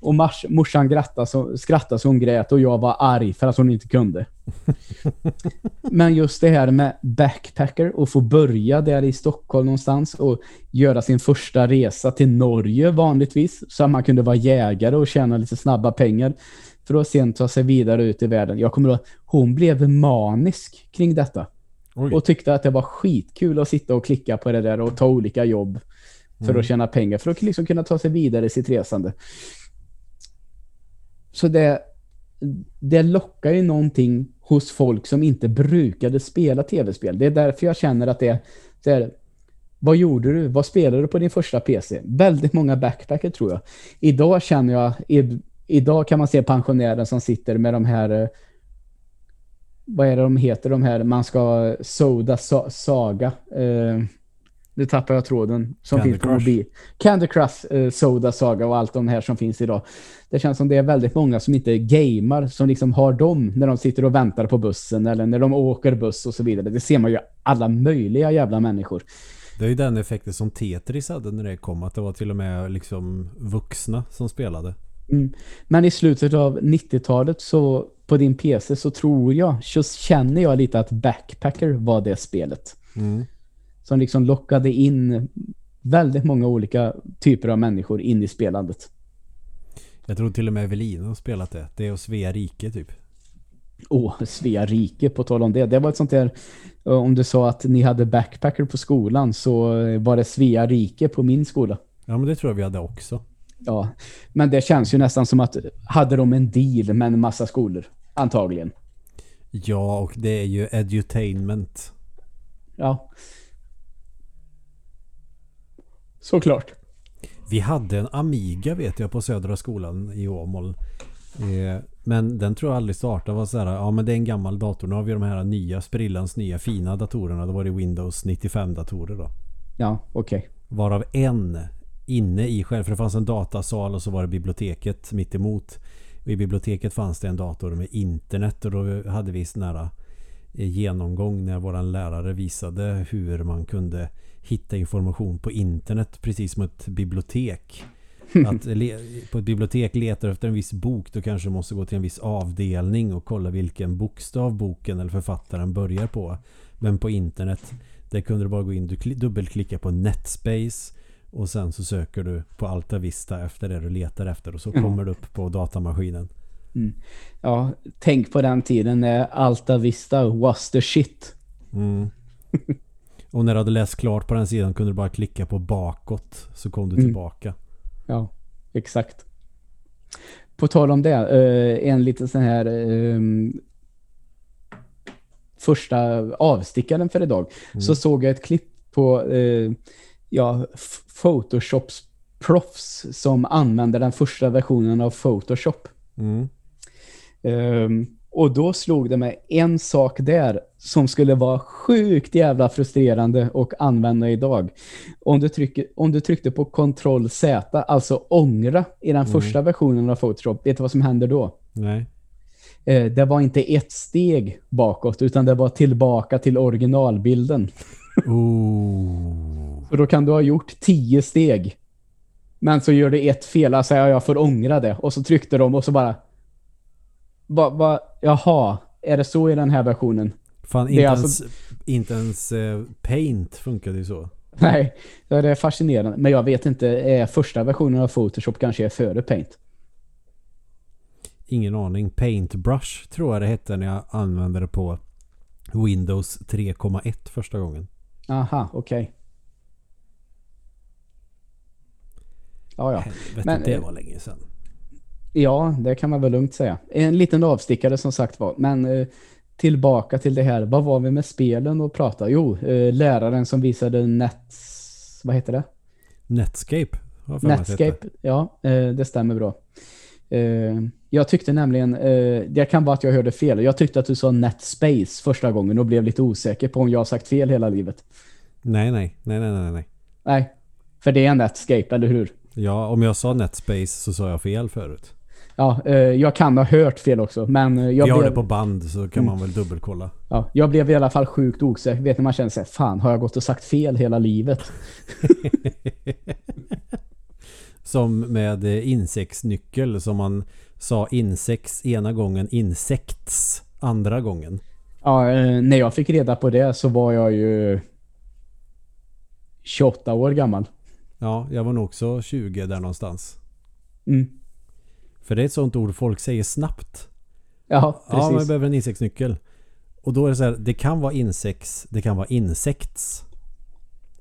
Speaker 2: Och mars, morsan grattade så, skrattade så hon grät och jag var arg för att hon inte kunde. Men just det här med backpacker och få börja där i Stockholm någonstans och göra sin första resa till Norge vanligtvis så att man kunde vara jägare och tjäna lite snabba pengar för att sen ta sig vidare ut i världen. Jag kommer ihåg, hon blev manisk kring detta. Oj. Och tyckte att det var skitkul att sitta och klicka på det där och ta olika jobb för mm. att tjäna pengar för att liksom kunna ta sig vidare i sitt resande. Så det, det lockar ju någonting hos folk som inte brukade spela tv-spel. Det är därför jag känner att det, det är vad gjorde du? Vad spelade du på din första PC? Väldigt många backpacker tror jag. Idag känner jag, i, idag kan man se pensionärer som sitter med de här eh, vad är det de heter de här man ska Soda Saga eh, nu tappar jag tråden som
Speaker 1: Candy
Speaker 2: finns på
Speaker 1: Crush.
Speaker 2: mobil. Candy Crush, eh, Soda Saga och allt de här som finns idag. Det känns som det är väldigt många som inte gamar som liksom har dem när de sitter och väntar på bussen eller när de åker buss och så vidare. Det ser man ju alla möjliga jävla människor.
Speaker 1: Det är ju den effekten som Tetris hade när det kom. Att det var till och med liksom vuxna som spelade.
Speaker 2: Mm. Men i slutet av 90-talet så på din PC så tror jag, så känner jag lite att Backpacker var det spelet.
Speaker 1: Mm.
Speaker 2: Som liksom lockade in väldigt många olika typer av människor in i spelandet.
Speaker 1: Jag tror till och med Evelina har spelat det. Det är och Svea Rike typ.
Speaker 2: Åh, Svea Rike på tal om det. Det var ett sånt där, eh, om du sa att ni hade Backpacker på skolan så eh, var det Svea Rike på min skola.
Speaker 1: Ja men det tror jag vi hade också.
Speaker 2: Ja, men det känns ju nästan som att hade de en deal med en massa skolor. Antagligen.
Speaker 1: Ja och det är ju edutainment.
Speaker 2: Ja. Såklart.
Speaker 1: Vi hade en Amiga vet jag på Södra skolan i Åmål. Eh, men den tror jag aldrig startade. Var så här, ja men det är en gammal dator. Nu har vi de här nya, sprillans nya fina datorerna. Det var det Windows 95 datorer då.
Speaker 2: Ja, okej.
Speaker 1: Varav en inne i själv. För det fanns en datasal och så var det biblioteket mitt emot. Och I biblioteket fanns det en dator med internet och då hade vi sån här eh, genomgång när våran lärare visade hur man kunde hitta information på internet precis som ett bibliotek. Att på ett bibliotek letar efter en viss bok då kanske du måste gå till en viss avdelning och kolla vilken bokstav boken eller författaren börjar på. Men på internet där kunde du bara gå in, du kli- dubbelklickar på Netspace och sen så söker du på Alta Vista efter det du letar efter och så
Speaker 2: Ja.
Speaker 1: kommer du upp på datamaskinen.
Speaker 2: Ja, tänk på den tiden när Alta Vista was the shit.
Speaker 1: Mm. Och när du hade läst klart på den sidan kunde du bara klicka på bakåt så kom du
Speaker 2: Mm.
Speaker 1: tillbaka.
Speaker 2: Ja, exakt. På tal om det, eh, en liten sån här eh, första avstickaren för idag. Så såg jag ett klipp på eh, ja, Photoshops proffs som använder den första versionen av Photoshop.
Speaker 1: Mm.
Speaker 2: Ehm, och då slog det mig en sak där som skulle vara sjukt jävla frustrerande och använda idag. Om du, trycker, om du tryckte på Ctrl Z, alltså ångra i den första versionen av Photoshop, vet du vad som händer då?
Speaker 1: Nej.
Speaker 2: Eh, det var inte ett steg bakåt, utan det var tillbaka till originalbilden.
Speaker 1: Ooh.
Speaker 2: Så då kan du ha gjort tio steg. Men så gör det ett fel, alltså ja, jag får ångra det. Och så tryckte de och så bara... Va, va, jaha, är det så i den här versionen?
Speaker 1: Fan, inte,
Speaker 2: är
Speaker 1: ens,
Speaker 2: alltså-
Speaker 1: inte ens eh, Paint funkade ju så.
Speaker 2: Nej, det är fascinerande. Men jag vet inte, är första versionen av Photoshop kanske är före Paint?
Speaker 1: Ingen aning. Paintbrush tror jag det hette när jag använde det på Windows 3,1 första gången.
Speaker 2: Aha, okej. Ja, ja.
Speaker 1: Helvete,
Speaker 2: Men,
Speaker 1: det
Speaker 2: eh,
Speaker 1: var länge sedan.
Speaker 2: Ja, det kan man väl lugnt säga. En liten avstickare som sagt var. Men eh, tillbaka till det här. Vad var vi med spelen och prata? Jo, eh, läraren som visade Nets... Vad heter det?
Speaker 1: Netscape.
Speaker 2: Netscape. Ja, eh, det stämmer bra. Jag tyckte nämligen... Det kan vara att jag hörde fel. Jag tyckte att du sa Netspace första gången och blev lite osäker på om jag har sagt fel hela livet.
Speaker 1: Nej, nej, nej, nej, nej, nej.
Speaker 2: Nej, för det är Netscape, eller hur?
Speaker 1: Ja, om jag sa Netspace så sa jag fel förut.
Speaker 2: Ja, eh, jag kan ha hört fel också, men eh, jag
Speaker 1: Vi har
Speaker 2: blev...
Speaker 1: det på band så kan man väl dubbelkolla.
Speaker 2: Ja, jag blev i alla fall sjukt osäker. Vet ni, man känner sig, fan har jag gått och sagt fel hela livet?
Speaker 1: Som med eh, insektsnyckel som man sa insex ena gången, insekts andra gången.
Speaker 2: Ja, när jag fick reda på det så var jag ju 28 år gammal.
Speaker 1: Ja, jag var nog också 20 där någonstans.
Speaker 2: Mm.
Speaker 1: För det är ett sånt ord folk säger snabbt.
Speaker 2: Ja,
Speaker 1: Ja, man
Speaker 2: precis.
Speaker 1: behöver en insektsnyckel. Och då är det så här, det kan vara insekts, det kan vara insekts.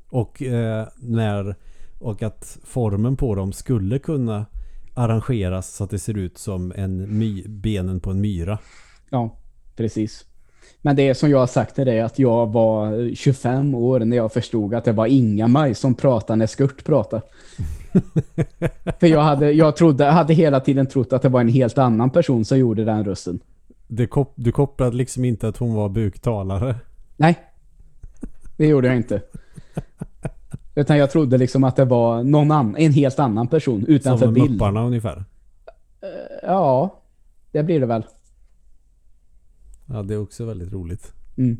Speaker 1: Och eh, när och att formen på dem skulle kunna arrangeras så att det ser ut som en my, benen på en myra.
Speaker 2: Ja, precis. Men det är som jag har sagt till dig att jag var 25 år när jag förstod att det var Inga-Maj som pratade när Skurt pratade. För jag hade, jag trodde, hade hela tiden trott att det var en helt annan person som gjorde den rösten.
Speaker 1: Det kop du kopplade liksom inte att hon var buktalare.
Speaker 2: Nej, det gjorde jag inte. Utan jag trodde liksom att det var någon annan, en helt annan person utanför
Speaker 1: Som
Speaker 2: bild.
Speaker 1: mupparna ungefär.
Speaker 2: Ja, det blir det väl.
Speaker 1: Ja, det är också väldigt roligt.
Speaker 2: Mm.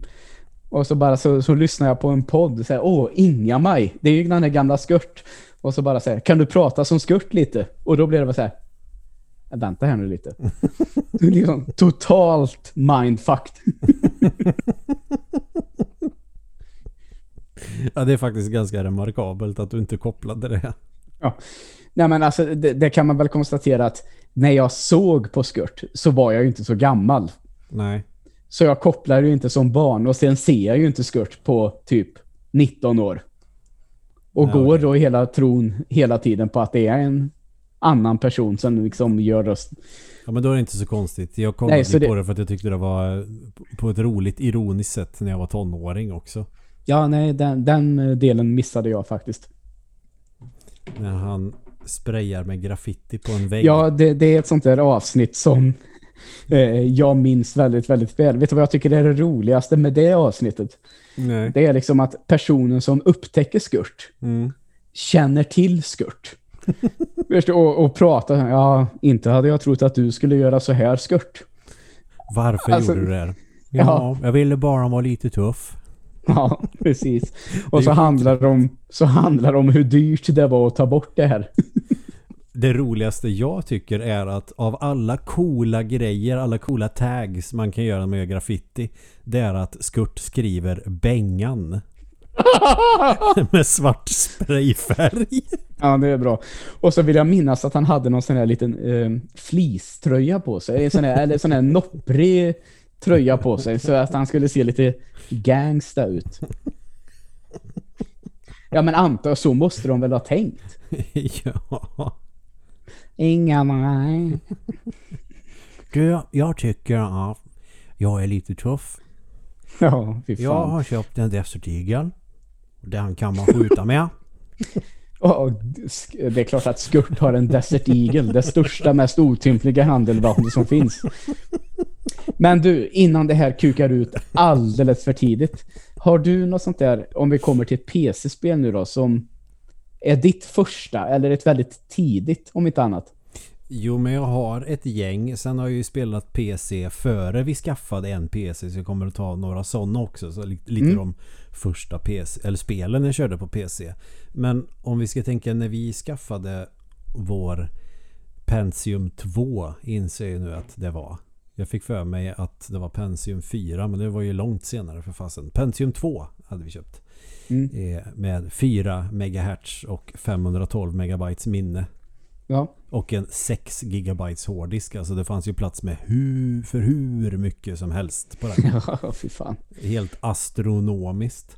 Speaker 2: Och så bara så, så lyssnar jag på en podd och säger, åh, Inga-Maj, det är ju den här gamla skurt. Och så bara säger, kan du prata som skurt lite? Och då blir det bara så här, vänta här nu lite. Du är liksom totalt mindfucked.
Speaker 1: Ja, det är faktiskt ganska remarkabelt att du inte kopplade det.
Speaker 2: Ja. Nej men alltså, det, det kan man väl konstatera att när jag såg på skurt så var jag ju inte så gammal.
Speaker 1: Nej.
Speaker 2: Så jag kopplar ju inte som barn och sen ser jag ju inte skurt på typ 19 år. Och
Speaker 1: Ja,
Speaker 2: går då hela tron hela tiden på att det är en annan person som liksom gör röst.
Speaker 1: Ja, men då är det inte så konstigt. Jag kollade
Speaker 2: Nej, så
Speaker 1: på
Speaker 2: det-
Speaker 1: det för att jag tyckte det var eh, på ett roligt, ironiskt sätt när jag var tonåring också.
Speaker 2: Ja, nej, den, den delen missade jag faktiskt.
Speaker 1: När han sprayar med graffiti på en vägg.
Speaker 2: Ja, det, det är ett sånt där avsnitt som eh, jag minns väldigt, väldigt väl. Vet du vad jag tycker är det roligaste med det avsnittet?
Speaker 1: Nej.
Speaker 2: Det är liksom att personen som upptäcker skurt
Speaker 1: Mm.
Speaker 2: känner till skurt. Och, och pratar, ja, inte hade jag trott att du skulle göra så här skurt.
Speaker 1: Varför
Speaker 2: Alltså,
Speaker 1: gjorde du det?
Speaker 2: ja.
Speaker 1: Ja, jag ville bara vara lite tuff.
Speaker 2: Ja, precis. Och så handlar, det om, så handlar det om hur dyrt det var att ta bort det här.
Speaker 1: Det roligaste jag tycker är att av alla coola grejer, alla coola tags man kan göra med graffiti, det är att Skurt skriver Bengan. med svart sprayfärg.
Speaker 2: Ja, det är bra. Och så vill jag minnas att han hade någon sån här liten eh, fleecetröja på sig. Sån här, eller sån här nopprig tröja på sig. Så att han skulle se lite gangsta ut. Ja, men antar så måste de väl ha tänkt.
Speaker 1: ja.
Speaker 2: Inga nej.
Speaker 1: Du, jag tycker att jag är lite tuff.
Speaker 2: Ja, fy
Speaker 1: Jag
Speaker 2: fan.
Speaker 1: har köpt en Desert Eagle. Den kan man skjuta med.
Speaker 2: Ja, sk- det är klart att Skurt har en Desert Eagle. Det största, mest otympliga handeldvapnet som finns. Men du, innan det här kukar ut alldeles för tidigt. Har du något sånt där, om vi kommer till ett PC-spel nu då, som är ditt första eller ett väldigt tidigt, om inte annat?
Speaker 1: Jo, men jag har ett gäng. Sen har jag ju spelat PC före vi skaffade en PC. Så jag kommer att ta några sådana också. Så li- lite
Speaker 2: Mm.
Speaker 1: de första PC, eller spelen jag körde på PC. Men om vi ska tänka när vi skaffade vår Pentium 2 inser jag nu att det var. Jag fick för mig att det var Pentium 4 men det var ju långt senare för fasen. Pentium 2 hade vi köpt.
Speaker 2: Mm.
Speaker 1: Eh, med 4 MHz och 512 megabytes minne.
Speaker 2: Ja.
Speaker 1: Och en 6 gigabytes hårddisk. Alltså det fanns ju plats med hur, för hur mycket som helst på den.
Speaker 2: Ja, fy fan.
Speaker 1: Helt astronomiskt.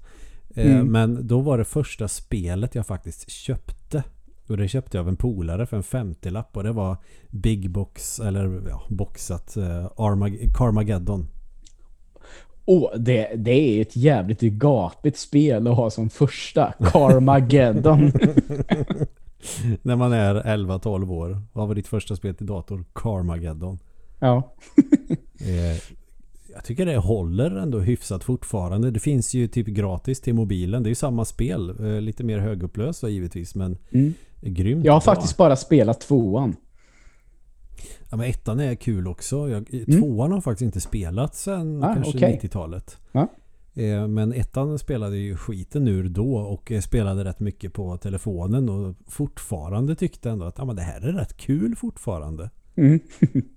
Speaker 1: Eh,
Speaker 2: Mm.
Speaker 1: Men då var det första spelet jag faktiskt köpte. Och det köpte jag av en polare för en 50-lapp. Och det var Big Box, eller ja, boxat eh, Armag- Carmageddon.
Speaker 2: Åh, det, det är ett jävligt gapigt spel att ha som första. Carmageddon.
Speaker 1: När man är 11-12 år. Vad var ditt första spel till dator? Carmageddon.
Speaker 2: ja.
Speaker 1: Eh, jag tycker det håller ändå hyfsat fortfarande. Det finns ju typ gratis till mobilen. Det är ju samma spel. Eh, lite mer högupplöst då, givetvis men
Speaker 2: Mm.
Speaker 1: grymt
Speaker 2: Jag har
Speaker 1: bra.
Speaker 2: faktiskt bara spelat tvåan.
Speaker 1: Ja, men ettan är kul också. Jag,
Speaker 2: Mm.
Speaker 1: Tvåan har faktiskt inte spelat sen
Speaker 2: Ah,
Speaker 1: kanske
Speaker 2: okej.
Speaker 1: 90-talet.
Speaker 2: Ja.
Speaker 1: Eh, Men ettan spelade ju skiten ur då och spelade rätt mycket på telefonen och fortfarande tyckte ändå att ja, men det här är rätt kul fortfarande.
Speaker 2: Mm.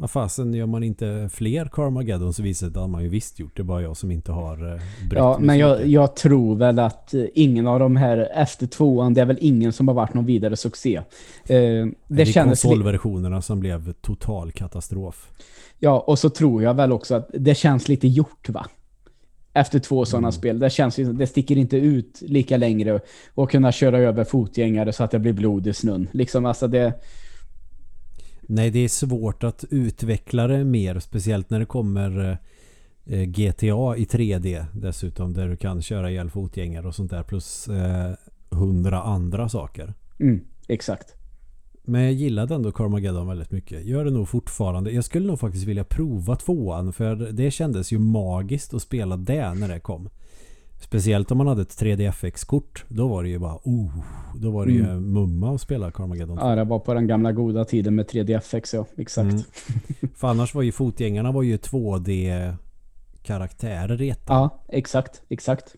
Speaker 1: Vad fasen gör man inte fler Carmageddon så visar det att man ju visst gjort det. bara jag som inte har eh, brytt
Speaker 2: Ja, men jag, jag tror väl att eh, ingen av de här efter tvåan, det är väl ingen som har varit någon vidare succé. Eh, det
Speaker 1: det är
Speaker 2: kändes
Speaker 1: konsolversionerna som blev total katastrof.
Speaker 2: Ja, och så tror jag väl också att det känns lite gjort va? Efter två sådana
Speaker 1: Mm.
Speaker 2: spel. Det känns det sticker inte ut lika längre och kunna köra över fotgängare så att det blir blod i snön. Liksom alltså det
Speaker 1: Nej, det är svårt att utveckla det mer. Speciellt när det kommer eh, GTA i 3D dessutom. Där du kan köra ihjäl fotgängare och sånt där. Plus eh, hundra andra saker.
Speaker 2: Mm, exakt.
Speaker 1: Men jag gillade ändå Carmageddon väldigt mycket. Gör det nog fortfarande. Jag skulle nog faktiskt vilja prova tvåan. För det kändes ju magiskt att spela det när det kom. Speciellt om man hade ett 3DFX-kort. Då var det ju bara oh, Då var det
Speaker 2: Mm.
Speaker 1: ju mumma att spela Carmageddon.
Speaker 2: Ja, det var på den gamla goda tiden med 3DFX, ja. Exakt.
Speaker 1: Mm. För annars var ju fotgängarna var ju 2D-karaktärer redan.
Speaker 2: Ja, exakt. Exakt.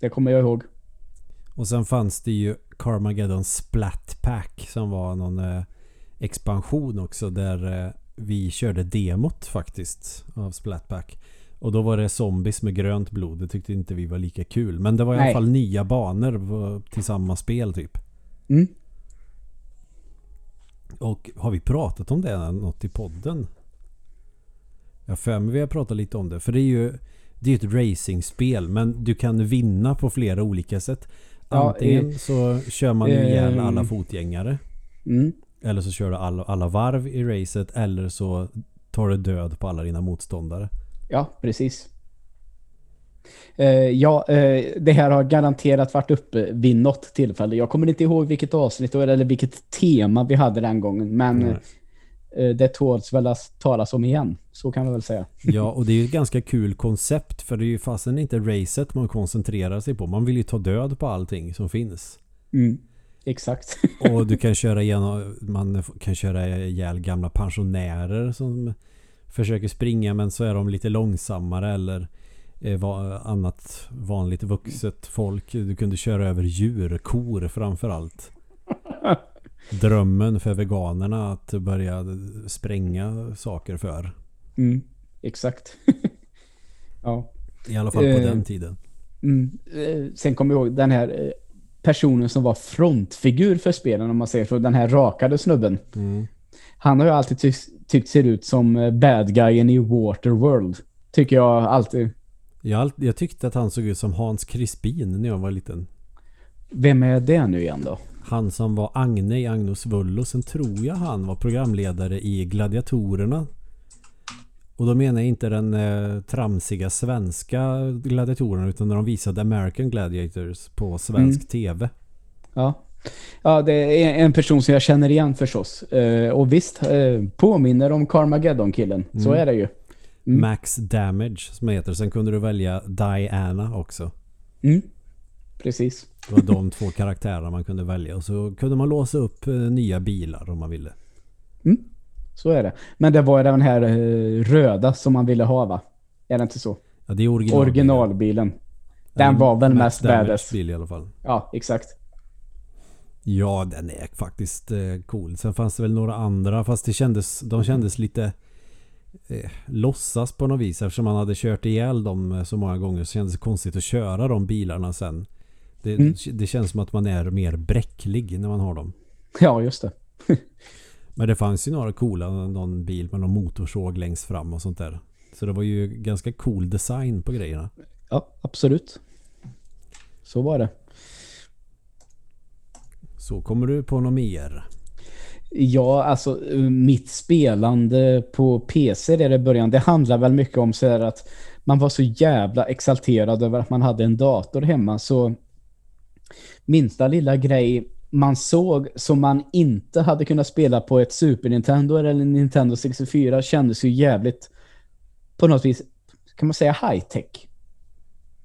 Speaker 2: Det kommer jag ihåg.
Speaker 1: Och sen fanns det ju Carmageddon Splat Pack som var någon eh, expansion också där eh, vi körde demot faktiskt av Splat Pack. Och då var det zombies med grönt blod. Det tyckte inte vi var lika kul. Men det var i
Speaker 2: Nej.
Speaker 1: alla fall nya banor till samma spel typ.
Speaker 2: Mm.
Speaker 1: Och har vi pratat om det något i podden? Jag för mig vi har pratat lite om det. För det är ju det är ett racingspel men du kan vinna på flera olika sätt.
Speaker 2: Ja,
Speaker 1: Antingen
Speaker 2: eh,
Speaker 1: så kör man ihjäl
Speaker 2: eh,
Speaker 1: alla fotgängare.
Speaker 2: Mm.
Speaker 1: Eller så kör du alla, alla varv i racet. Eller så tar du död på alla dina motståndare.
Speaker 2: Ja, precis. Eh, ja, eh, det här har garanterat varit uppe vid något tillfälle. Jag kommer inte ihåg vilket avsnitt eller vilket tema vi hade den gången. Men eh, det tåls väl att talas om igen. Så kan man väl säga.
Speaker 1: Ja, och det är ju ett ganska kul koncept. För det är ju fasen inte racet man koncentrerar sig på. Man vill ju ta död på allting som finns.
Speaker 2: Mm. Exakt.
Speaker 1: Och du kan köra igenom, man kan köra ihjäl gamla pensionärer som försöker springa men så är de lite långsammare eller eh, annat vanligt vuxet folk. Du kunde köra över djur, kor framförallt. Drömmen för veganerna att börja spränga saker för.
Speaker 2: Mm. Exakt. ja.
Speaker 1: I alla fall på
Speaker 2: Eh.
Speaker 1: den tiden.
Speaker 2: Mm. Eh, Sen kommer jag ihåg den här personen som var frontfigur för spelen om man säger så. Den här rakade snubben.
Speaker 1: Mm.
Speaker 2: Han har ju alltid tyckt, tyckt ser ut som eh, bad guyen i Waterworld. Tycker jag alltid.
Speaker 1: Jag, jag tyckte att han såg ut som Hans Crispin när jag var liten.
Speaker 2: Vem är det nu igen då?
Speaker 1: Han som var Agne i Agnos Vullo. Sen tror jag han var programledare i Gladiatorerna. Och då menar jag inte den eh, tramsiga svenska gladiatorerna utan när de visade American Gladiators på svensk
Speaker 2: Mm.
Speaker 1: TV.
Speaker 2: Ja. Ja, det är en person som jag känner igen förstås. Eh, och visst, eh, påminner om Carmageddon-killen. Så
Speaker 1: Mm.
Speaker 2: är det ju. Mm.
Speaker 1: Max Damage som heter. Sen kunde du välja Diana också.
Speaker 2: Mm. Precis.
Speaker 1: Det var de två karaktärerna man kunde välja. Och så kunde man låsa upp eh, nya bilar om man ville.
Speaker 2: Så är det. Men det var den här eh, röda som man ville ha va? Är det inte så?
Speaker 1: Ja, det är original.
Speaker 2: Originalbilen. Den var väl mest badass.
Speaker 1: bil i alla fall.
Speaker 2: Ja, exakt.
Speaker 1: Ja, den är faktiskt eh, cool. Sen fanns det väl några andra fast det kändes, de kändes lite eh, låtsas på något vis eftersom man hade kört ihjäl dem eh, så många gånger så kändes det konstigt att köra de bilarna sen. Det,
Speaker 2: Mm.
Speaker 1: det känns som att man är mer bräcklig när man har dem.
Speaker 2: Ja, just det.
Speaker 1: Men det fanns ju några coola, någon bil med någon motorsåg längst fram och sånt där. Så det var ju ganska cool design på grejerna.
Speaker 2: Ja, absolut. Så var det.
Speaker 1: Så kommer du på något mer?
Speaker 2: Ja, alltså mitt spelande på PC där i början, det handlar väl mycket om så här att man var så jävla exalterad över att man hade en dator hemma så minsta lilla grej man såg som man inte hade kunnat spela på ett Super Nintendo eller en Nintendo 64 kändes ju jävligt på något vis, kan man säga high tech.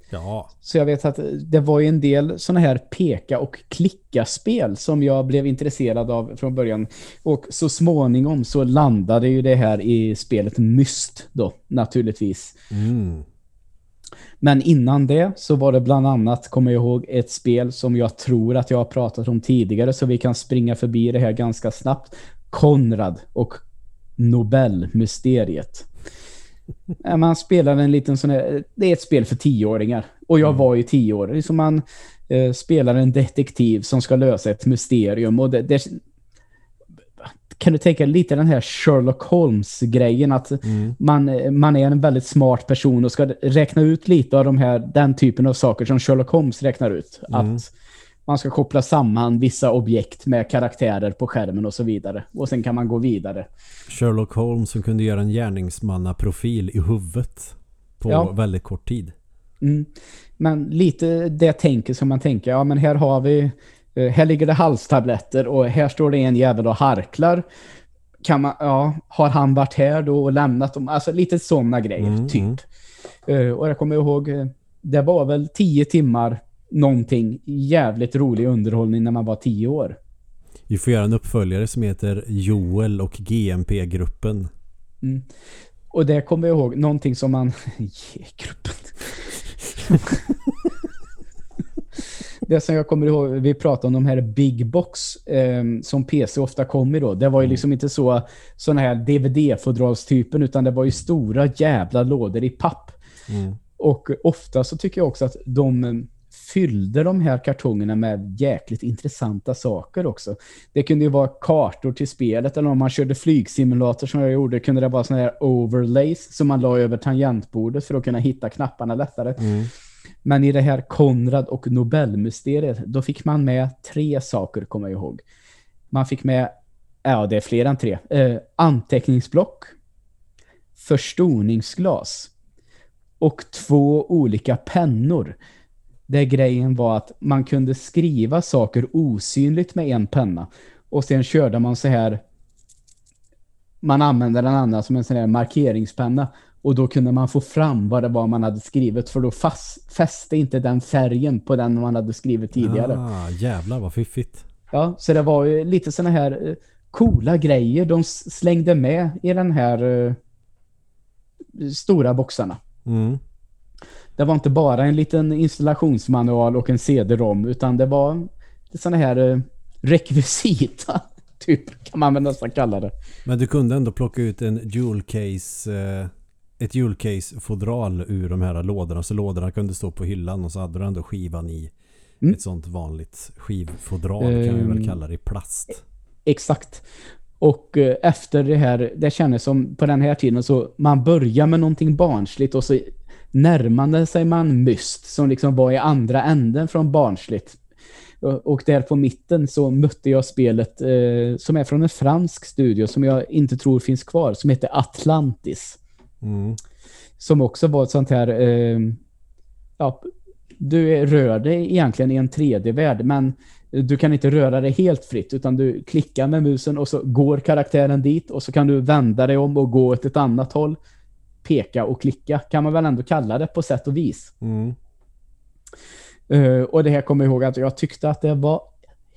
Speaker 1: Ja,
Speaker 2: Så jag vet att det var ju en del sådana här peka och klicka-spel som jag blev intresserad av från början. Och så småningom så landade ju det här i spelet Myst då, naturligtvis.
Speaker 1: mm.
Speaker 2: Men innan det så var det bland annat, kommer jag ihåg, ett spel som jag tror att jag har pratat om tidigare så vi kan springa förbi det här ganska snabbt. Konrad och Nobelmysteriet. Man spelar en liten sån här, det är ett spel för tioåringar. Och jag var ju tio år. Som man eh, spelar en detektiv som ska lösa ett mysterium. Och det, det, kan du tänka lite den här Sherlock Holmes-grejen att
Speaker 1: Mm.
Speaker 2: man, man är en väldigt smart person och ska räkna ut lite av de här, den typen av saker som Sherlock Holmes räknar ut.
Speaker 1: Mm.
Speaker 2: Att man ska koppla samman vissa objekt med karaktärer på skärmen och så vidare. Och sen kan man gå vidare.
Speaker 1: Sherlock Holmes som kunde göra en gärningsmannaprofil i huvudet på
Speaker 2: Ja.
Speaker 1: väldigt kort tid.
Speaker 2: Mm. Men lite det tänker som man tänker, ja men här har vi, eh, här ligger det halstabletter och här står det en jävel och harklar. Kan man, ja, har han varit här då och lämnat dem? Alltså lite sådana grejer,
Speaker 1: Mm,
Speaker 2: typ.
Speaker 1: mm.
Speaker 2: Eh, och jag kommer ihåg, eh, det var väl tio timmar någonting jävligt rolig underhållning när man var tio år.
Speaker 1: Vi får göra en uppföljare som heter Joel och GMP-gruppen.
Speaker 2: Mm. Och det kommer jag ihåg, någonting som man... G-gruppen. det som jag kommer ihåg, vi pratade om de här Big Box eh, som PC ofta kom i då. Det var ju liksom inte så såna här DVD-fodralstypen utan det var ju stora jävla lådor i papp.
Speaker 1: Mm.
Speaker 2: Och ofta så tycker jag också att de fyllde de här kartongerna med jäkligt intressanta saker också. Det kunde ju vara kartor till spelet eller om man körde flygsimulator som jag gjorde kunde det vara såna här overlays som man la över tangentbordet för att kunna hitta knapparna lättare.
Speaker 1: Mm.
Speaker 2: Men i det här Konrad och Nobelmysteriet, då fick man med tre saker, kommer jag ihåg. Man fick med, ja det är fler än tre, eh, anteckningsblock, förstoringsglas och två olika pennor. Där grejen var att man kunde skriva saker osynligt med en penna. Och sen körde man så här, man använde den andra som en sån här markeringspenna. Och då kunde man få fram vad det var man hade skrivit för då fast, fäste inte den färgen på den man hade skrivit tidigare.
Speaker 1: Ah, jävlar vad fiffigt.
Speaker 2: Ja, så det var ju lite såna här eh, coola grejer de slängde med i den här eh, stora boxarna.
Speaker 1: Mm.
Speaker 2: Det var inte bara en liten installationsmanual och en CD-ROM utan det var såna här eh, rekvisita typ kan man väl nästan kalla det.
Speaker 1: Men du kunde ändå plocka ut en jewel case eh, ett jewel case fodral ur de här lådorna så lådorna kunde stå på hyllan och så hade du ändå skivan i
Speaker 2: Mm.
Speaker 1: ett sånt vanligt skivfodral kan vi väl
Speaker 2: Ehm.
Speaker 1: kalla det i plast.
Speaker 2: Exakt. Och eh, efter det här, det kändes som på den här tiden så man börjar med någonting barnsligt och så närmade sig man myst som liksom var i andra änden från barnsligt. Och där på mitten så mötte jag spelet eh, som är från en fransk studio som jag inte tror finns kvar som heter Atlantis.
Speaker 1: Mm.
Speaker 2: Som också var ett sånt här eh, ja, du rör dig egentligen i en 3D-värld men du kan inte röra dig helt fritt utan du klickar med musen och så går karaktären dit och så kan du vända dig om och gå åt ett annat håll. Peka och klicka kan man väl ändå kalla det på sätt och vis.
Speaker 1: Mm.
Speaker 2: Eh, och det här kommer jag ihåg att jag tyckte att det var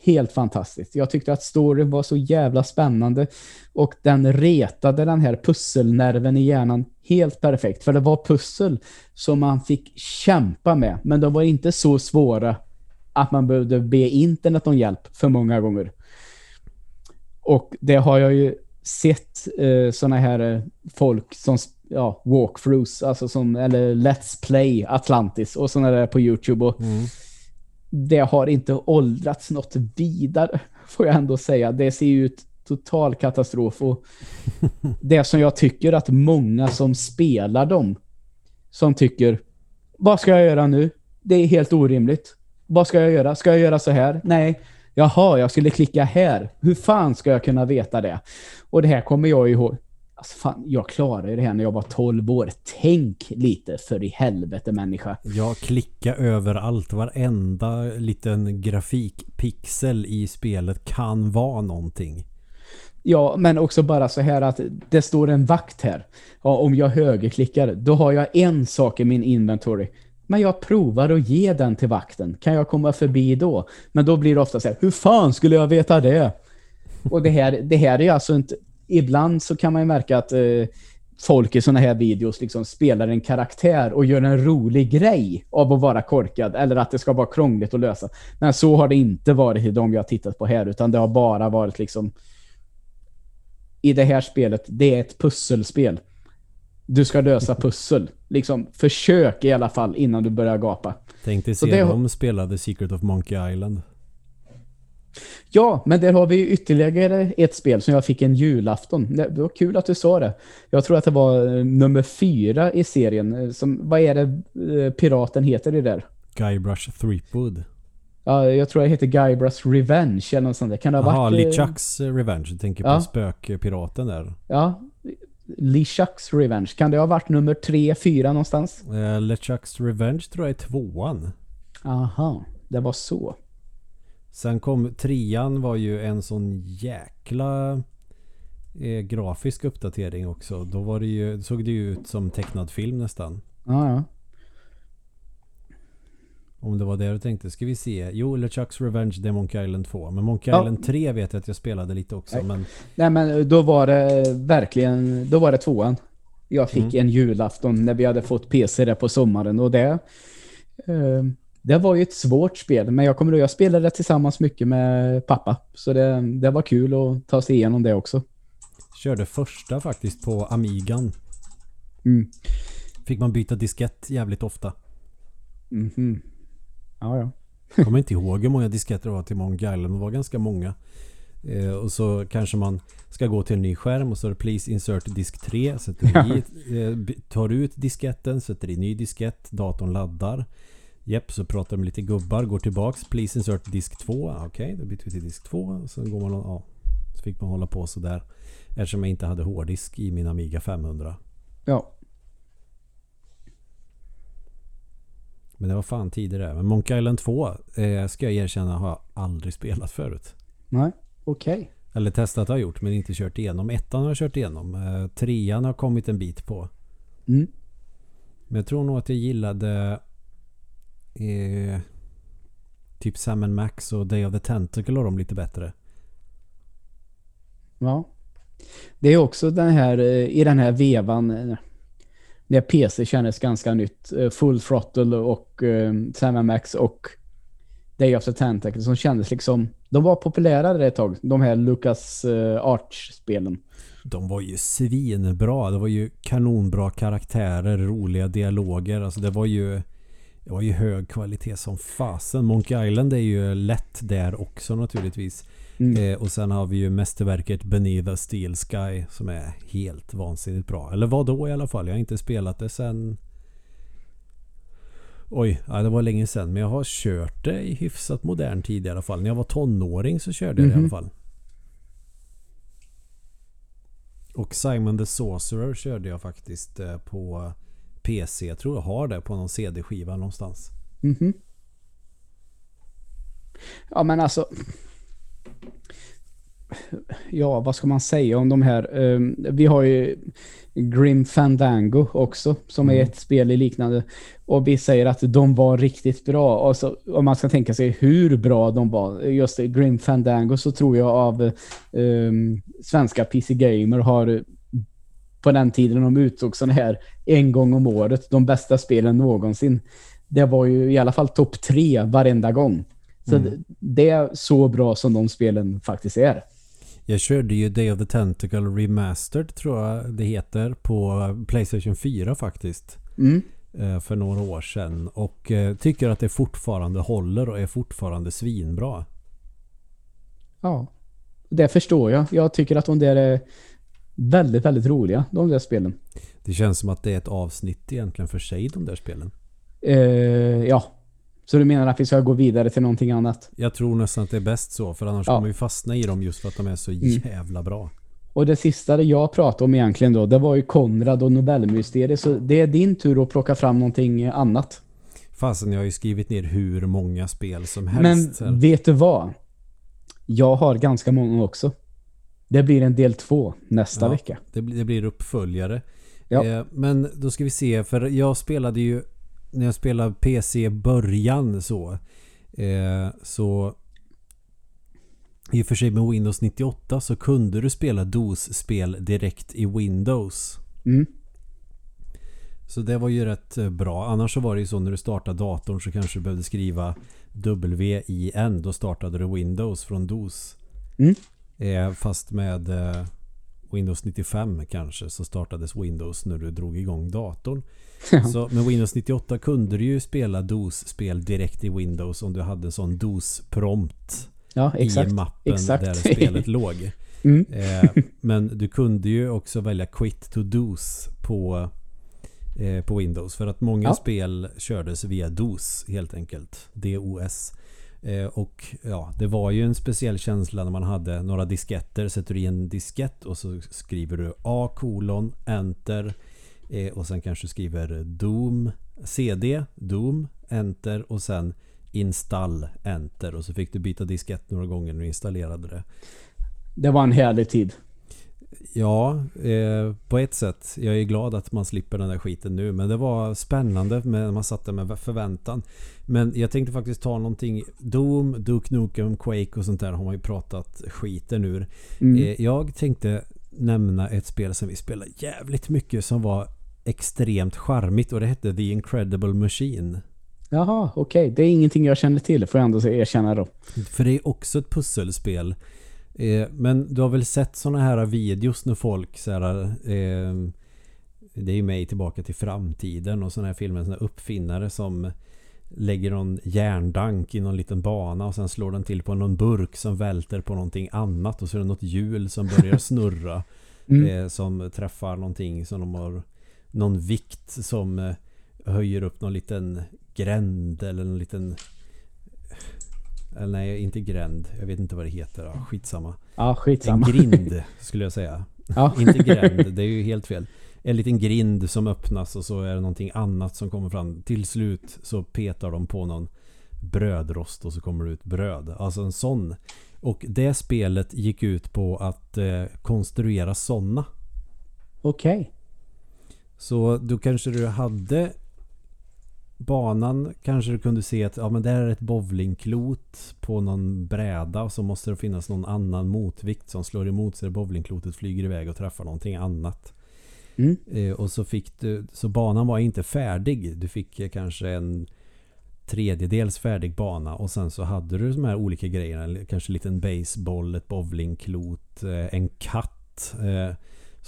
Speaker 2: helt fantastiskt. Jag tyckte att storyn var så jävla spännande och den retade den här pusselnerven i hjärnan helt perfekt. För det var pussel som man fick kämpa med, men de var inte så svåra att man behövde be internet om hjälp för många gånger. Och det har jag ju sett eh, såna här eh, folk som ja, walkthroughs, alltså som, eller Let's Play Atlantis och såna där på Youtube och
Speaker 1: Mm.
Speaker 2: det har inte åldrats något vidare, får jag ändå säga. Det ser ju ut total katastrof och det som jag tycker att många som spelar dem som tycker vad ska jag göra nu? Det är helt orimligt. Vad ska jag göra? Ska jag göra så här? Nej. Jaha, jag skulle klicka här. Hur fan ska jag kunna veta det? Och det här kommer jag ihåg. Alltså fan, jag klarade det här när jag var 12 år. Tänk lite för i helvete människa.
Speaker 1: Jag klickar överallt. Varenda liten grafikpixel i spelet kan vara någonting.
Speaker 2: Ja, men också bara så här att det står en vakt här. Ja, om jag högerklickar, då har jag en sak i min inventory. Men jag provar att ge den till vakten. Kan jag komma förbi då? Men då blir det ofta så här, hur fan skulle jag veta det? Och det här, det här är alltså inte... Ibland så kan man ju märka att eh, folk i såna här videos liksom spelar en karaktär och gör en rolig grej av att vara korkad eller att det ska vara krångligt att lösa. Men så har det inte varit i de jag har tittat på här utan det har bara varit liksom i det här spelet, det är ett pusselspel. Du ska lösa pussel. Liksom, försök i alla fall innan du börjar gapa.
Speaker 1: Tänk dig
Speaker 2: Så
Speaker 1: se
Speaker 2: det-
Speaker 1: dem spela The Secret of Monkey Island.
Speaker 2: Ja, men där har vi ytterligare ett spel som jag fick en julafton. Det det var kul att du sa det. Jag tror att det var eh, nummer fyra i serien. eh, Som, vad är det eh, piraten heter i där?
Speaker 1: Guybrush Threepwood.
Speaker 2: Ja, jag tror det heter Guybrush Revenge eller något sånt där. Kan det ha
Speaker 1: Jaha,
Speaker 2: varit...
Speaker 1: Lee
Speaker 2: eh,
Speaker 1: Chucks Revenge. Du tänker på
Speaker 2: Ja.
Speaker 1: spökpiraten där.
Speaker 2: Ja, Lee Chucks Revenge. Kan det ha varit nummer tre, fyra någonstans?
Speaker 1: Eh, LeChucks Revenge tror jag är tvåan.
Speaker 2: Aha, det var så.
Speaker 1: Sen kom trean var ju en sån jäkla eh, grafisk uppdatering också. Då var det ju, såg det ju ut som tecknad film nästan.
Speaker 2: Ja, ja.
Speaker 1: Om det var det du tänkte. Ska vi se. Jo, LeChucks Revenge det är Monkey Island 2. Men Monkey
Speaker 2: Ja.
Speaker 1: Island 3 vet jag att jag spelade lite också.
Speaker 2: Nej.
Speaker 1: Men
Speaker 2: Nej, men då var det verkligen, då var det tvåan. Jag fick
Speaker 1: Mm.
Speaker 2: en julafton när vi hade fått PC där på sommaren och det eh, det var ju ett svårt spel, men jag kommer ihåg jag spelade tillsammans mycket med pappa. Så det, det var kul att ta sig igenom det också.
Speaker 1: körde första faktiskt på Amigan.
Speaker 2: Mm.
Speaker 1: Fick man byta diskett jävligt ofta.
Speaker 2: Mhm. Ja, ja.
Speaker 1: Kommer inte ihåg hur många disketter det var till Monkey Island. Det var ganska många. Eh, och så kanske man ska gå till en ny skärm och så är det Please insert disk 3. Sätter i, eh, tar ut disketten, sätter i ny diskett, datorn laddar. Jepp, så pratar de med lite gubbar, går tillbaks. Please insert disk 2. Okej, då byter vi till disk 2. Och så går man ja, så fick man hålla på sådär. Eftersom jag inte hade hårddisk i min Amiga 500.
Speaker 2: Ja.
Speaker 1: Men det var fan tidigare. Men Monkey Island 2 eh, ska jag erkänna har jag aldrig spelat förut.
Speaker 2: Nej, okej.
Speaker 1: Eller testat har jag gjort men inte kört igenom. Ettan har jag kört igenom. Eh, trean har kommit en bit på.
Speaker 2: Mm.
Speaker 1: Men jag tror nog att jag gillade eh, typ Sam Max och Day of the Tentacle och dem lite bättre.
Speaker 2: Ja. Det är också den här, eh, i den här vevan eh, när PC kändes ganska nytt. eh, Full Throttle och Sam Max och Day of the Tentacle som kändes liksom, de var populära ett tag. De här Lucas Arch-spelen.
Speaker 1: De var ju svinbra. Det var ju kanonbra karaktärer, roliga dialoger. Alltså det var ju det var ju hög kvalitet som fasen. Monkey Island är ju lätt där också naturligtvis.
Speaker 2: Mm.
Speaker 1: Eh, och sen har vi ju mästerverket Beneath a Steel Sky som är helt vansinnigt bra. Eller vad då i alla fall. Jag har inte spelat det sen... Oj, ja, det var länge sedan. Men jag har kört det i hyfsat modern tid i alla fall. När jag var tonåring så körde jag det i alla
Speaker 2: Mhm.
Speaker 1: fall. Och Simon the Sorcerer körde jag faktiskt eh, på PC. Jag tror jag har det på någon CD-skiva någonstans.
Speaker 2: Mhm. Ja men alltså. Ja, vad ska man säga om de här? Um, vi har ju Grim Fandango också, som är
Speaker 1: Mm.
Speaker 2: ett spel i liknande. Och vi säger att de var riktigt bra. Och så, om man ska tänka sig hur bra de var. Just Grim Fandango så tror jag av um, svenska PC Gamer har på den tiden de utsåg sån här en gång om året, de bästa spelen någonsin. Det var ju i alla fall topp tre varenda gång. Så
Speaker 1: Mm.
Speaker 2: det, är så bra som de spelen faktiskt är.
Speaker 1: Jag körde ju Day of the Tentacle Remastered tror jag det heter på Playstation 4 faktiskt.
Speaker 2: Mm.
Speaker 1: eh, För några år sedan. Och eh, tycker att det fortfarande håller och är fortfarande svinbra.
Speaker 2: Ja, det förstår jag. Jag tycker att de där är väldigt, väldigt roliga, de där spelen.
Speaker 1: Det känns som att det är ett avsnitt egentligen för sig de där spelen.
Speaker 2: Eh, ja, så du menar att vi ska gå vidare till någonting annat?
Speaker 1: Jag tror nästan att det är bäst så för annars
Speaker 2: Ja.
Speaker 1: kommer vi fastna i dem just för att de är så
Speaker 2: Mm.
Speaker 1: jävla bra.
Speaker 2: Och det sista jag pratade om egentligen då, det var ju Konrad och Nobelmysteriet. Så det är din tur att plocka fram någonting annat.
Speaker 1: Fasen jag har ju skrivit ner hur många spel som
Speaker 2: Men
Speaker 1: helst. här.
Speaker 2: vet du vad? Jag har ganska många också. Det blir en del två nästa
Speaker 1: Ja.
Speaker 2: vecka.
Speaker 1: Det, blir- det blir uppföljare.
Speaker 2: Ja.
Speaker 1: Eh, men då ska vi se. För jag spelade ju när jag spelade PC början så. Eh, så i och för sig med Windows 98 så kunde du spela DOS-spel direkt i Windows.
Speaker 2: Mm.
Speaker 1: Så det var ju rätt eh, bra. Annars så var det ju så när du startade datorn så kanske du behövde skriva WIN. Då startade du Windows från DOS.
Speaker 2: Mm.
Speaker 1: Eh, fast med eh, Windows 95 kanske så startades Windows när du drog igång datorn. Så med Windows 98 kunde du ju spela DOS-spel direkt i Windows om du hade en sån DOS-prompt
Speaker 2: Ja,
Speaker 1: i mappen
Speaker 2: exakt.
Speaker 1: där spelet låg.
Speaker 2: Mm.
Speaker 1: Eh, men du kunde ju också välja Quit to DOS på, eh, på Windows. För att många
Speaker 2: Ja.
Speaker 1: spel kördes via DOS helt enkelt. DOS. Eh, och ja, det var ju en speciell känsla när man hade några disketter. Sätter du i en diskett och så skriver du A kolon enter eh, och sen kanske skriver Doom CD Doom enter och sen install enter och så fick du byta diskett några gånger när du installerade det.
Speaker 2: Det var en härlig tid.
Speaker 1: Ja, eh, på ett sätt. Jag är glad att man slipper den där skiten nu. Men det var spännande när man satt där med förväntan. Men jag tänkte faktiskt ta någonting. Doom, Duke Nukem, Quake och sånt där har man ju pratat skiten ur. Mm. Eh, jag tänkte nämna ett spel som vi spelade jävligt mycket som var extremt charmigt och det hette The Incredible Machine.
Speaker 2: Jaha, okej. Okay. Det är ingenting jag känner till, får jag ändå erkänna då.
Speaker 1: För det är också ett pusselspel. Eh, men du har väl sett sådana här videos när folk så här, eh, Det är ju mig tillbaka till framtiden och sådana här filmer, sådana här uppfinnare som lägger någon järndank i någon liten bana och sen slår den till på någon burk som välter på någonting annat och så är det något hjul som börjar snurra mm. eh, som träffar någonting som de har någon vikt som eh, höjer upp någon liten gränd eller en liten eller nej, inte gränd. Jag vet inte vad det heter. Ja, skitsamma.
Speaker 2: Ja, skitsamma.
Speaker 1: En grind skulle jag säga. Ja. inte gränd, det är ju helt fel. En liten grind som öppnas och så är det någonting annat som kommer fram. Till slut så petar de på någon brödrost och så kommer det ut bröd. Alltså en sån. Och det spelet gick ut på att eh, konstruera sådana.
Speaker 2: Okej. Okay.
Speaker 1: Så då kanske du hade banan kanske du kunde se att ja, men där är ett bowlingklot på någon bräda och så måste det finnas någon annan motvikt som slår emot så det bowlingklotet flyger iväg och träffar någonting annat. Mm. Eh, och så fick du, så banan var inte färdig. Du fick eh, kanske en tredjedels färdig bana och sen så hade du de här olika grejerna. Kanske en liten baseball, ett bowlingklot, eh, en katt. Eh,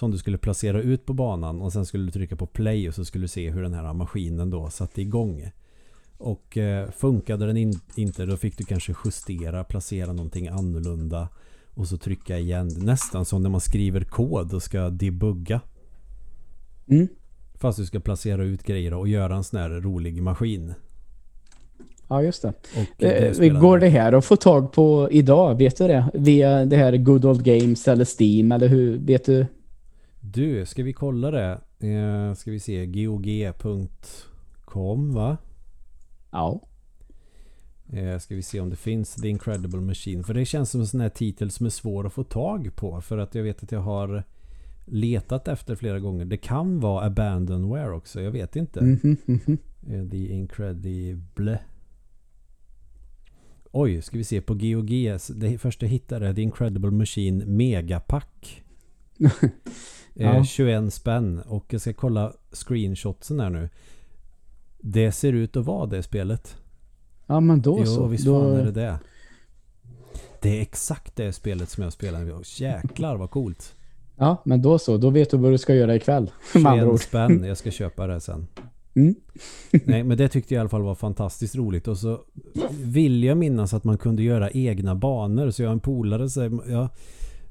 Speaker 1: som du skulle placera ut på banan och sen skulle du trycka på play och så skulle du se hur den här maskinen då satte igång. Och eh, funkade den in, inte då fick du kanske justera, placera någonting annorlunda och så trycka igen. Nästan som när man skriver kod och ska debugga. Mm. Fast du ska placera ut grejer och göra en sån här rolig maskin.
Speaker 2: Ja, just det. Och eh, det går det här att få tag på idag? Vet du det? Via det här Good Old Games eller Steam eller hur? Vet du?
Speaker 1: Du, ska vi kolla det? Eh, ska vi se. GOG.com va?
Speaker 2: Ja.
Speaker 1: Eh, ska vi se om det finns The Incredible Machine. För det känns som en sån här titel som är svår att få tag på. För att jag vet att jag har letat efter flera gånger. Det kan vara Abandonware också. Jag vet inte. Mm -hmm, mm -hmm. The Incredible. Oj, ska vi se på GOG. Det första jag hittade The Incredible Machine Megapack. Ja. 21 spänn. Och jag ska kolla screenshotsen här nu. Det ser ut att vara det spelet.
Speaker 2: Ja men då
Speaker 1: jo,
Speaker 2: så.
Speaker 1: visst
Speaker 2: då...
Speaker 1: fan är det det. Det är exakt det spelet som jag spelade. Jäklar vad coolt.
Speaker 2: Ja men då så. Då vet du vad du ska göra ikväll.
Speaker 1: 21 spänn. Jag ska köpa det sen. Mm. Nej men det tyckte jag i alla fall var fantastiskt roligt. Och så vill jag minnas att man kunde göra egna banor. Så jag har en polare. Så jag,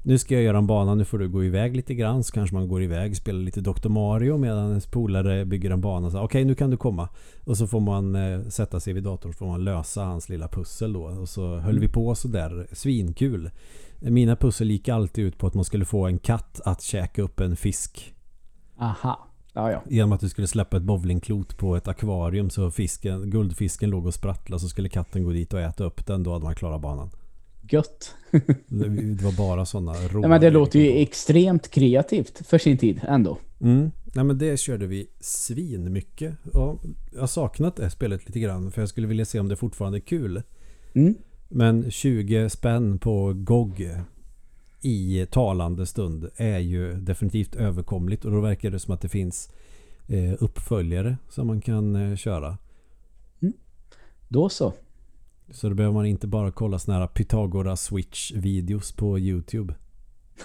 Speaker 1: nu ska jag göra en bana, nu får du gå iväg lite grann. Så kanske man går iväg, spelar lite Dr. Mario medan ens polare bygger en bana. Okej, okay, nu kan du komma. Och så får man eh, sätta sig vid datorn så får man lösa hans lilla pussel då. Och så höll vi på sådär, svinkul. Mina pussel gick alltid ut på att man skulle få en katt att käka upp en fisk.
Speaker 2: Aha. Ja, ja.
Speaker 1: Genom att du skulle släppa ett bowlingklot på ett akvarium så fisken, guldfisken låg och sprattlade så skulle katten gå dit och äta upp den. Då hade man klarat banan
Speaker 2: gött.
Speaker 1: det var bara sådana
Speaker 2: roliga... Ja, men det låter ju extremt kreativt för sin tid ändå.
Speaker 1: Mm. Nej, men det körde vi svin mycket. Ja, jag har saknat det spelet lite grann för jag skulle vilja se om det fortfarande är kul. Mm. Men 20 spänn på GOG i talande stund är ju definitivt överkomligt och då verkar det som att det finns eh, uppföljare som man kan eh, köra.
Speaker 2: Mm. Då så.
Speaker 1: Så då behöver man inte bara kolla såna här Pythagoras Switch videos på Youtube.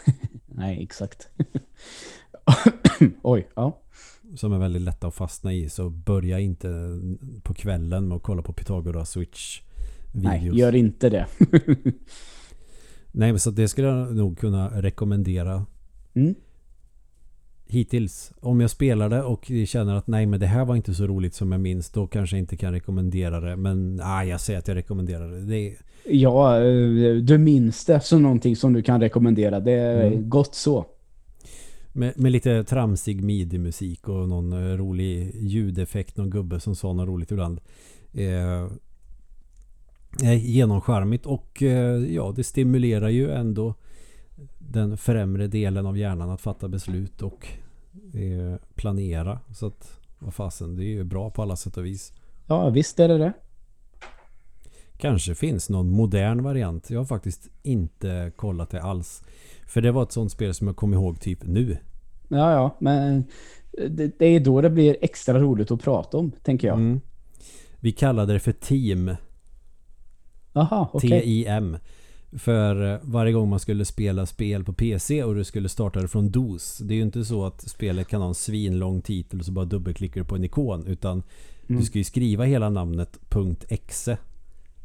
Speaker 2: Nej, exakt. Oj, ja.
Speaker 1: Som är väldigt lätta att fastna i. Så börja inte på kvällen med att kolla på Pythagoras Switch videos.
Speaker 2: Nej, gör inte det.
Speaker 1: Nej, så det skulle jag nog kunna rekommendera. Mm. Hittills. Om jag spelar det och känner att nej men det här var inte så roligt som jag minns. Då kanske jag inte kan rekommendera det. Men nej, jag säger att jag rekommenderar det. det är...
Speaker 2: Ja, eh, du minns det som någonting som du kan rekommendera. Det är mm. gott så.
Speaker 1: Med, med, lite tramsig midi-musik och någon eh, rolig ljudeffekt. Någon gubbe som sa något roligt ibland. Eh, genomskärmigt och eh, ja, det stimulerar ju ändå den främre delen av hjärnan att fatta beslut och eh, planera. Så att vad fasen, det är ju bra på alla sätt och vis.
Speaker 2: Ja, visst är det det.
Speaker 1: Kanske finns någon modern variant. Jag har faktiskt inte kollat det alls. För det var ett sånt spel som jag kom ihåg typ nu.
Speaker 2: Ja, ja, men det, det är då det blir extra roligt att prata om, tänker jag. Mm.
Speaker 1: Vi kallade det för Team.
Speaker 2: Aha. Okay.
Speaker 1: T-I-M. För eh, varje gång man skulle spela spel på PC och du skulle starta det från DOS. Det är ju inte så att spelet kan ha en svinlång titel och så bara dubbelklickar du på en ikon. Utan mm. du ska ju skriva hela namnet .exe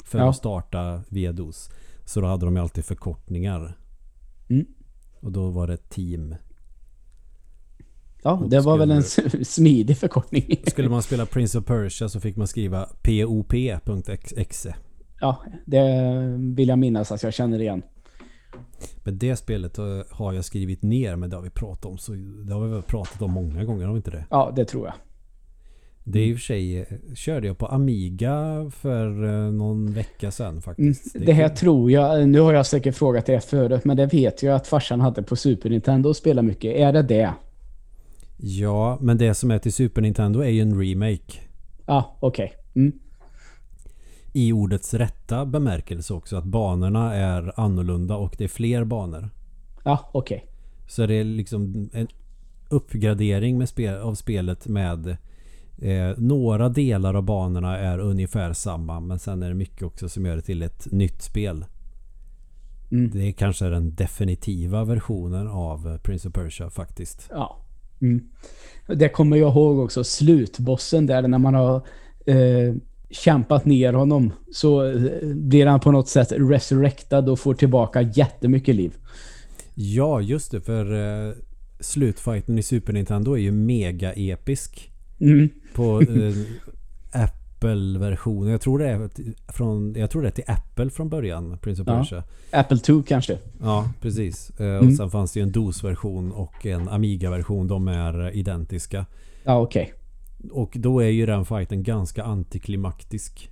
Speaker 1: för ja. att starta via DOS. Så då hade de ju alltid förkortningar.
Speaker 2: Mm.
Speaker 1: Och då var det team.
Speaker 2: Ja, det var väl en smidig förkortning.
Speaker 1: Skulle man spela Prince of Persia så fick man skriva pop.exe.
Speaker 2: Ja, det vill jag minnas att jag känner igen.
Speaker 1: Men det spelet har jag skrivit ner men det har vi pratat om. Så det har vi väl pratat om många gånger, har vi inte det?
Speaker 2: Ja, det tror jag.
Speaker 1: Det är i och för sig, körde jag på Amiga för eh, någon vecka sedan faktiskt.
Speaker 2: Mm, det, här tror jag, nu har jag säkert frågat det förut, men det vet jag att farsan hade på Super Nintendo och spela mycket. Är det det?
Speaker 1: Ja, men det som är till Super Nintendo är ju en remake.
Speaker 2: Ja, ah, okej. Okay. Mm.
Speaker 1: I ordets rätta bemärkelse också, att banorna är annorlunda och det är fler banor.
Speaker 2: Ja, okej. Okay.
Speaker 1: Så det är liksom en uppgradering med spel, av spelet med Eh, några delar av banorna är ungefär samma men sen är det mycket också som gör det till ett nytt spel. Mm. Det är kanske den definitiva versionen av Prince of Persia faktiskt.
Speaker 2: Ja. Mm. Det kommer jag ihåg också. Slutbossen där när man har eh, kämpat ner honom så eh, blir han på något sätt resurrectad och får tillbaka jättemycket liv.
Speaker 1: Ja, just det. För eh, slutfighten i Super Nintendo är ju mega episk.
Speaker 2: Mm.
Speaker 1: På eh, Apple-versionen. Jag tror det är från Jag tror det är till Apple från början. Prince of ja. Persia.
Speaker 2: Apple 2 kanske.
Speaker 1: Ja, precis. Eh, mm. Och sen fanns det ju en DOS-version och en Amiga-version. De är identiska.
Speaker 2: Ja, okej.
Speaker 1: Okay. Och då är ju den fighten ganska antiklimaktisk.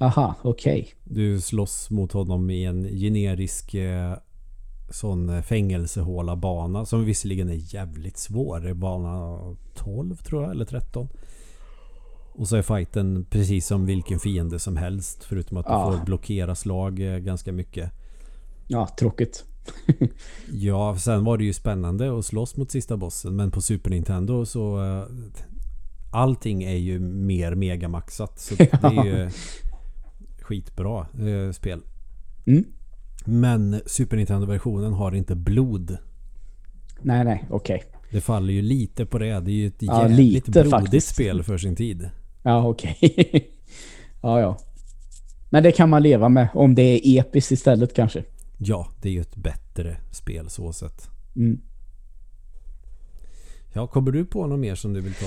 Speaker 2: Aha, okej. Okay.
Speaker 1: Du slåss mot honom i en generisk eh, sån eh, fängelsehåla bana som visserligen är jävligt svår. Det är bana 12 tror jag, eller 13. Och så är fighten precis som vilken fiende som helst. Förutom att du ja. får blockera slag eh, ganska mycket.
Speaker 2: Ja, tråkigt.
Speaker 1: ja, sen var det ju spännande att slåss mot sista bossen. Men på Super Nintendo så... Eh, allting är ju mer megamaxat. Så det är ju skitbra spel.
Speaker 2: Mm.
Speaker 1: Men Super Nintendo-versionen har inte blod.
Speaker 2: Nej, nej, okej. Okay.
Speaker 1: Det faller ju lite på det. Det är ju ett ja, jävligt lite, blodigt faktiskt. spel för sin tid.
Speaker 2: Ja, okej. Okay. ja, ja. Men det kan man leva med om det är episkt istället kanske.
Speaker 1: Ja, det är ju ett bättre spel så sett.
Speaker 2: Mm.
Speaker 1: Ja, kommer du på något mer som du vill ta?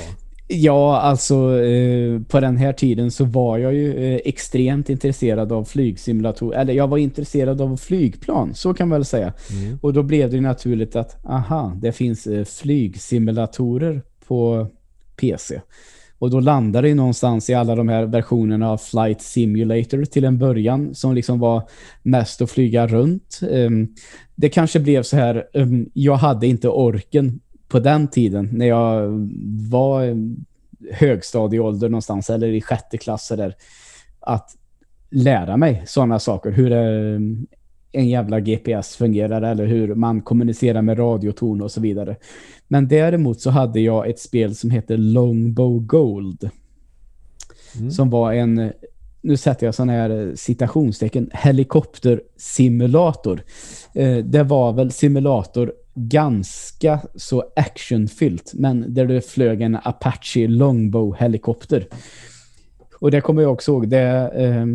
Speaker 2: Ja, alltså eh, på den här tiden så var jag ju eh, extremt intresserad av flygsimulatorer. Eller jag var intresserad av flygplan, så kan man väl säga. Mm. Och då blev det naturligt att, aha, det finns eh, flygsimulatorer på PC. Och då landade det någonstans i alla de här versionerna av Flight Simulator till en början som liksom var mest att flyga runt. Um, det kanske blev så här, um, jag hade inte orken på den tiden när jag var högstadieålder någonstans eller i sjätte klass där att lära mig sådana saker. Hur en jävla GPS fungerar eller hur man kommunicerar med radioton och så vidare. Men däremot så hade jag ett spel som heter Longbow Gold. Mm. Som var en, nu sätter jag sådana här citationstecken, helikoptersimulator. Eh, det var väl simulator ganska så actionfyllt men där det flög en Apache Longbow helikopter. Och det kommer jag också ihåg. Det eh,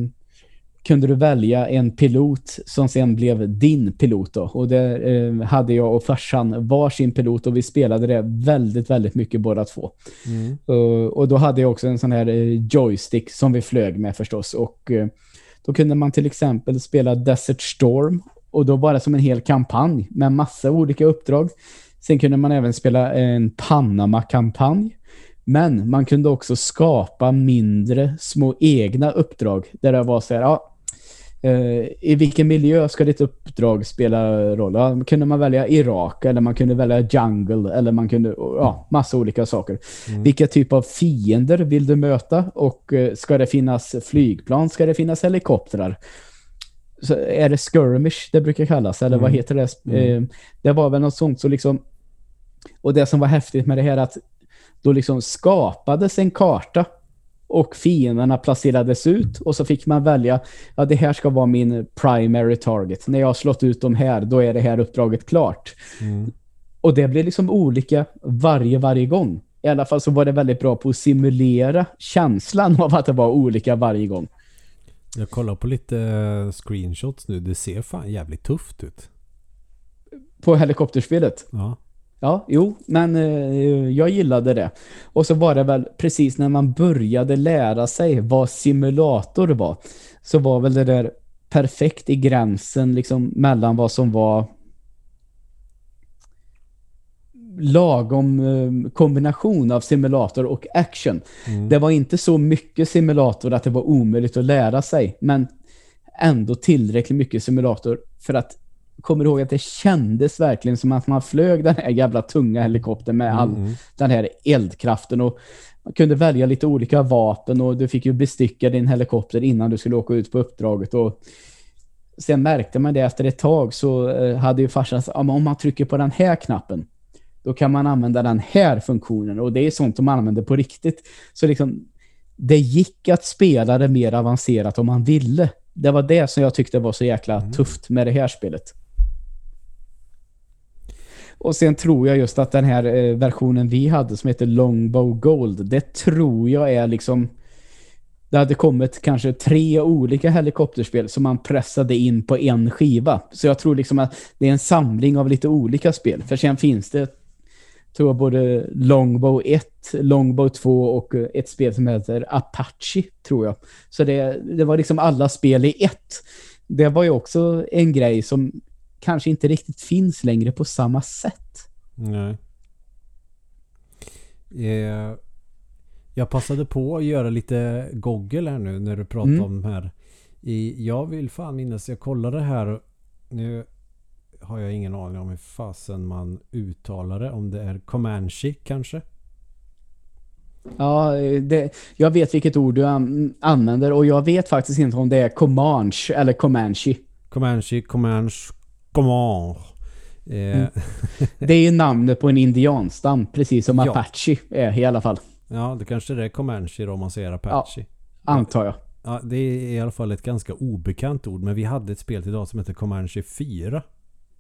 Speaker 2: kunde du välja en pilot som sen blev din pilot då. Och där eh, hade jag och farsan varsin pilot och vi spelade det väldigt, väldigt mycket båda två.
Speaker 1: Mm.
Speaker 2: Uh, och då hade jag också en sån här eh, joystick som vi flög med förstås. Och eh, då kunde man till exempel spela Desert Storm och då det som en hel kampanj med massa olika uppdrag. Sen kunde man även spela en Panama-kampanj. Men man kunde också skapa mindre små egna uppdrag där det var så här, ja, eh, i vilken miljö ska ditt uppdrag spela roll? Ja, kunde man välja Irak eller man kunde välja Jungle eller man kunde, ja, massa olika saker.
Speaker 1: Mm.
Speaker 2: Vilka typ av fiender vill du möta och eh, ska det finnas flygplan? Ska det finnas helikoptrar? Så är det skirmish det brukar kallas eller vad
Speaker 1: Mm.
Speaker 2: heter det?
Speaker 1: Mm.
Speaker 2: Eh, det var väl något sånt så liksom och det som var häftigt med det här att då liksom skapades en karta och fienderna placerades ut och så fick man välja ja det här ska vara min primary target. När jag har slått ut de här då är det här uppdraget klart.
Speaker 1: Mm.
Speaker 2: Och det blev liksom olika varje, varje gång. I alla fall så var det väldigt bra på att simulera känslan av att det var olika varje gång.
Speaker 1: Jag kollar på lite eh, screenshots nu. Det ser fan jävligt tufft ut.
Speaker 2: På helikopterspelet.
Speaker 1: Ja.
Speaker 2: Ja, jo, men eh, jag gillade det. Och så var det väl precis när man började lära sig vad simulator var. Så var väl det där perfekt i gränsen liksom mellan vad som var lagom eh, kombination av simulator och action.
Speaker 1: Mm.
Speaker 2: Det var inte så mycket simulator att det var omöjligt att lära sig, men ändå tillräckligt mycket simulator för att kommer ihåg att det kändes verkligen som att man flög den här jävla tunga helikoptern med all
Speaker 1: Mm.
Speaker 2: den här eldkraften och man kunde välja lite olika vapen och du fick ju bestycka din helikopter innan du skulle åka ut på uppdraget och sen märkte man det efter ett tag så eh, hade ju farsan sagt, om man trycker på den här knappen då kan man använda den här funktionen och det är sånt som man använder på riktigt. Så liksom det gick att spela det mer avancerat om man ville. Det var det som jag tyckte var så jäkla
Speaker 1: Mm.
Speaker 2: tufft med det här spelet. Och sen tror jag just att den här eh, versionen vi hade som heter Longbow Gold, det tror jag är liksom det hade kommit kanske tre olika helikopterspel som man pressade in på en skiva. Så jag tror liksom att det är en samling av lite olika spel. För sen finns det tror jag både Longbow 1, Longbow 2 och eh, ett spel som heter Apache, tror jag. Så det, det var liksom alla spel i ett. Det var ju också en grej som kanske inte riktigt finns längre på samma sätt.
Speaker 1: Nej. Eh, jag passade på att göra lite Google här nu när du pratar
Speaker 2: Mm.
Speaker 1: om de här. I, jag vill fan minnas, jag kollade här. Nu har jag ingen aning om hur fasen man uttalar det. Om det är Comanche kanske?
Speaker 2: Ja, det, jag vet vilket ord du an, använder och jag vet faktiskt inte om det är Comanche eller Comanche.
Speaker 1: Comanche, Comanche, Comanche. Eh,
Speaker 2: Mm. Det är ju namnet på en indianstam, precis som
Speaker 1: Ja.
Speaker 2: Apache är i alla fall,
Speaker 1: Ja, det kanske det är Comanche då om man säger Apache.
Speaker 2: antar jag.
Speaker 1: Ja, det är i alla fall ett ganska obekant ord. Men vi hade ett spel idag som heter Comanche 4.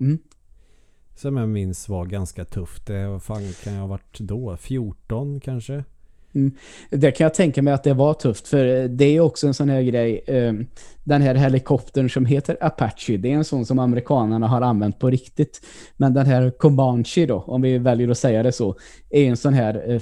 Speaker 2: Mm.
Speaker 1: Som jag minns var ganska tufft. Det vad fan kan jag ha varit då? 14 kanske?
Speaker 2: Det kan jag tänka mig att det var tufft, för det är också en sån här grej. eh, Den här helikoptern som heter Apache, det är en sån som amerikanerna har använt på riktigt. Men den här Comanche då, om vi väljer att säga det så, är en sån här eh,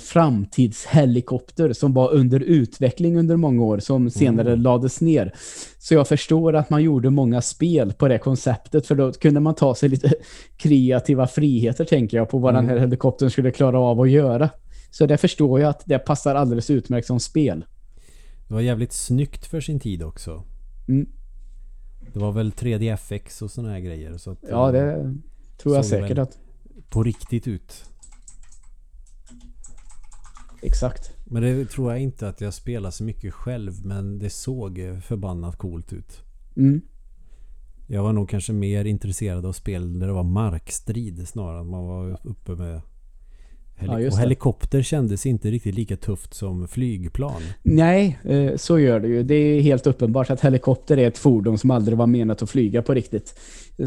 Speaker 2: framtidshelikopter som var under utveckling under många år, som senare
Speaker 1: Mm.
Speaker 2: lades ner. Så jag förstår att man gjorde många spel på det konceptet, för då kunde man ta sig lite kreativa friheter, tänker jag, på vad den här
Speaker 1: Mm.
Speaker 2: helikoptern skulle klara av att göra. Så det förstår jag att det passar alldeles utmärkt som spel.
Speaker 1: Det var jävligt snyggt för sin tid också.
Speaker 2: Mm.
Speaker 1: Det var väl 3DFX och såna här grejer. Så att,
Speaker 2: Ja,
Speaker 1: eh,
Speaker 2: det tror jag säkert att...
Speaker 1: På riktigt ut.
Speaker 2: Exakt.
Speaker 1: Men det tror jag inte att jag spelar så mycket själv. Men det såg eh, förbannat coolt ut.
Speaker 2: Mm.
Speaker 1: Jag var nog kanske mer intresserad av spel där det var markstrid snarare än man var uppe med Heli-
Speaker 2: Ja,
Speaker 1: helikopter kändes inte riktigt lika tufft som flygplan.
Speaker 2: Nej, eh, så gör det ju. Det är helt uppenbart att helikopter är ett fordon som aldrig var menat att flyga på riktigt.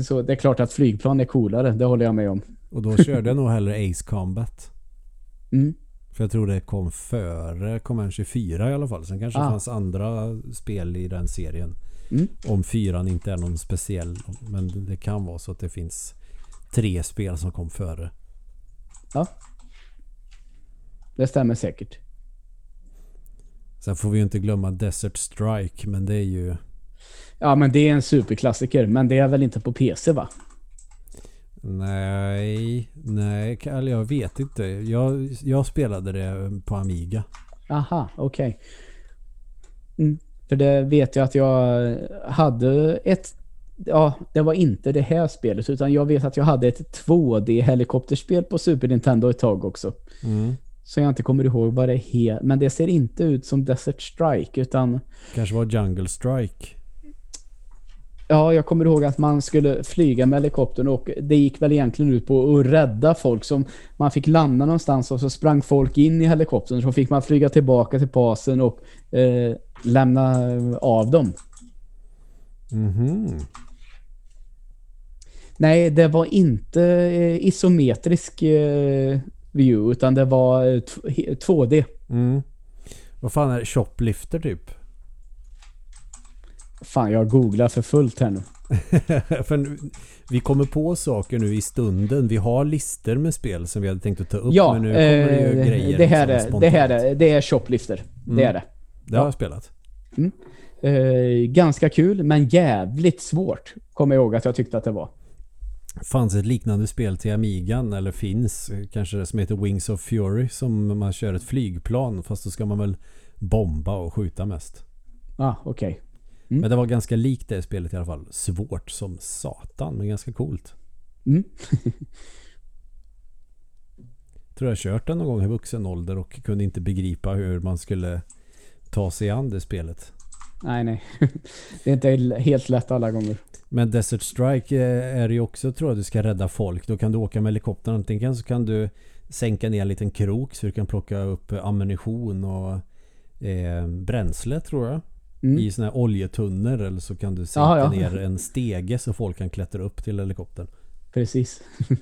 Speaker 2: Så det är klart att flygplan är coolare, det håller jag med om.
Speaker 1: Och då körde jag nog hellre Ace Combat.
Speaker 2: Mm.
Speaker 1: För jag tror det kom före Command 24 i alla fall. Sen kanske
Speaker 2: Ah.
Speaker 1: det fanns andra spel i den serien.
Speaker 2: Mm.
Speaker 1: Om fyran inte är någon speciell. Men det kan vara så att det finns tre spel som kom före.
Speaker 2: Det stämmer säkert.
Speaker 1: Sen får vi ju inte glömma Desert Strike. Men det är ju...
Speaker 2: Ja, men det är en superklassiker. Men det är väl inte på PC va?
Speaker 1: Nej, nej, eller jag vet inte. Jag, jag spelade det på Amiga.
Speaker 2: Aha, okej. Mm. För det vet jag att jag hade ett... Ja, det var inte det här spelet utan jag vet att jag hade ett 2D helikopterspel på Super Nintendo ett tag också.
Speaker 1: Mm.
Speaker 2: Så jag inte kommer ihåg vad det är. Men det ser inte ut som Desert Strike utan...
Speaker 1: Kanske var Jungle Strike.
Speaker 2: Ja, jag kommer ihåg att man skulle flyga med helikoptern och det gick väl egentligen ut på att rädda folk som man fick landa någonstans och så sprang folk in i helikoptern så fick man flyga tillbaka till basen och eh, lämna av dem.
Speaker 1: Mhm.
Speaker 2: Nej, det var inte eh, isometrisk eh, view utan det var eh, tw- he- 2D.
Speaker 1: Mm. Vad fan är det? Shoplifter typ?
Speaker 2: Fan, jag googlar för fullt här nu.
Speaker 1: För nu, vi kommer på saker nu i stunden. Vi har lister med spel som vi hade tänkt att ta upp.
Speaker 2: Ja,
Speaker 1: men nu kommer det ju
Speaker 2: eh,
Speaker 1: grejer.
Speaker 2: det, här
Speaker 1: liksom
Speaker 2: är, det här är, det är Shoplifter. Det
Speaker 1: Mm.
Speaker 2: är det.
Speaker 1: Det har jag spelat.
Speaker 2: Eh, ganska kul, men jävligt svårt. Kommer jag ihåg att jag tyckte att det var.
Speaker 1: Fanns ett liknande spel till Amigan eller finns kanske som heter Wings of Fury som man kör ett flygplan fast då ska man väl bomba och skjuta mest.
Speaker 2: Ah, okej. Mm.
Speaker 1: Men det var ganska likt det spelet i alla fall. Svårt som satan men ganska coolt.
Speaker 2: Mm.
Speaker 1: Tror jag kört den någon gång i vuxen ålder och kunde inte begripa hur man skulle ta sig an det spelet.
Speaker 2: Nej, nej. det är inte helt lätt alla gånger.
Speaker 1: Men Desert Strike eh, är ju också tror jag du ska rädda folk. Då kan du åka med helikoptern. Antingen så kan du sänka ner en liten krok så du kan plocka upp ammunition och eh, bränsle tror jag.
Speaker 2: Mm.
Speaker 1: I såna här oljetunnor eller så kan du sänka
Speaker 2: Jaha, ja.
Speaker 1: ner en stege så folk kan klättra upp till helikoptern.
Speaker 2: Precis.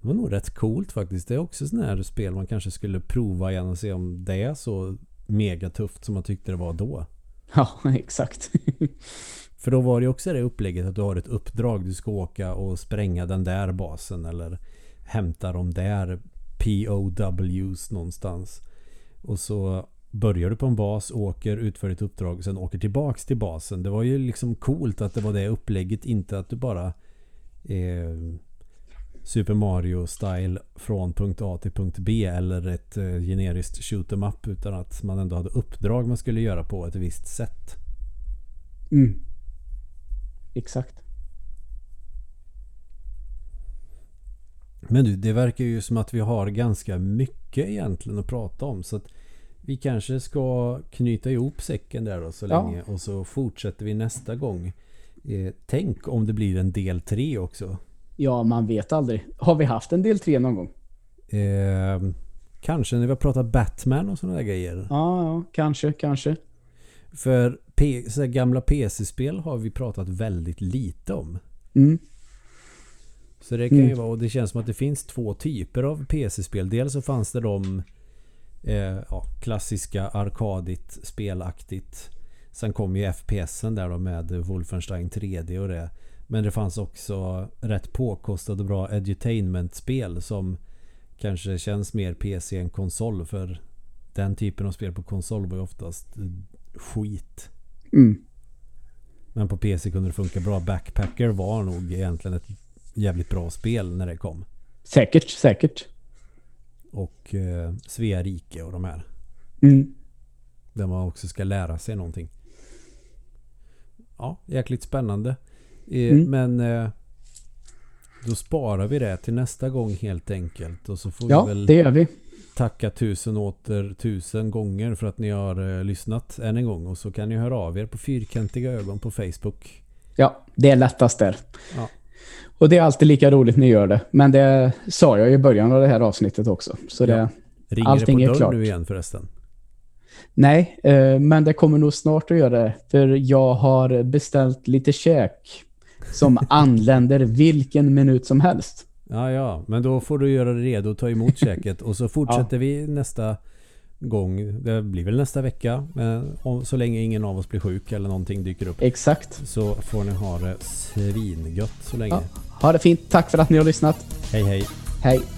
Speaker 1: Det var nog rätt coolt faktiskt. Det är också sådana här spel man kanske skulle prova igen och se om det är så mega tufft som man tyckte det var då.
Speaker 2: Ja, exakt.
Speaker 1: För då var det ju också det upplägget att du har ett uppdrag. Du ska åka och spränga den där basen eller hämta de där POWs någonstans. Och så börjar du på en bas, åker, utför ditt uppdrag och sen åker tillbaks till basen. Det var ju liksom coolt att det var det upplägget. Inte att du bara eh, Super Mario style från punkt A till punkt B eller ett eh, generiskt shoot em up utan att man ändå hade uppdrag man skulle göra på ett visst sätt.
Speaker 2: Mm. Exakt.
Speaker 1: Men du, det verkar ju som att vi har ganska mycket egentligen att prata om. Så att vi kanske ska knyta ihop säcken där då så
Speaker 2: Ja.
Speaker 1: länge. Och så fortsätter vi nästa gång. Eh, tänk om det blir en del tre också.
Speaker 2: Ja, man vet aldrig. Har vi haft en del tre någon gång?
Speaker 1: Eh, kanske när vi har pratat Batman och sådana där grejer.
Speaker 2: Ja, ja kanske, kanske.
Speaker 1: För gamla PC-spel har vi pratat väldigt lite om.
Speaker 2: Mm.
Speaker 1: Så det kan ju
Speaker 2: Mm.
Speaker 1: vara, och det känns som att det finns två typer av PC-spel. Dels så fanns det de eh, ja, klassiska arkadigt spelaktigt. Sen kom ju FPSen där då med Wolfenstein 3D och det. Men det fanns också rätt påkostade bra edutainment-spel som kanske känns mer PC än konsol. För den typen av spel på konsol var ju oftast skit.
Speaker 2: Mm.
Speaker 1: Men på PC kunde det funka bra. Backpacker var nog egentligen ett jävligt bra spel när det kom.
Speaker 2: Säkert, säkert.
Speaker 1: Och eh, Svea rike och de här.
Speaker 2: Mm.
Speaker 1: Där man också ska lära sig någonting. Ja, jäkligt spännande. Eh,
Speaker 2: Mm.
Speaker 1: Men eh, då sparar vi det till nästa gång helt enkelt. Och så får
Speaker 2: Ja,
Speaker 1: vi väl
Speaker 2: det gör vi.
Speaker 1: tacka tusen åter tusen gånger för att ni har eh, lyssnat än en gång. Och så kan ni höra av er på Fyrkantiga ögon på Facebook.
Speaker 2: Ja, det är lättast där.
Speaker 1: Ja.
Speaker 2: Och det är alltid lika roligt ni gör det. Men det sa jag i början av det här avsnittet också. Så det...
Speaker 1: Ja. Ringer
Speaker 2: Allting
Speaker 1: det på dörren
Speaker 2: klart.
Speaker 1: nu igen förresten?
Speaker 2: Nej, men det kommer nog snart att göra det. För jag har beställt lite käk som anländer vilken minut som helst.
Speaker 1: Ja, ja. Men då får du göra dig redo och ta emot käket. Och så fortsätter vi nästa gång. Det blir väl nästa vecka. Men om, så länge ingen av oss blir sjuk eller någonting dyker upp.
Speaker 2: Exakt.
Speaker 1: Så får ni ha det svingött så länge.
Speaker 2: Ja. Ha det fint. Tack för att ni har lyssnat.
Speaker 1: Hej hej.
Speaker 2: Hej.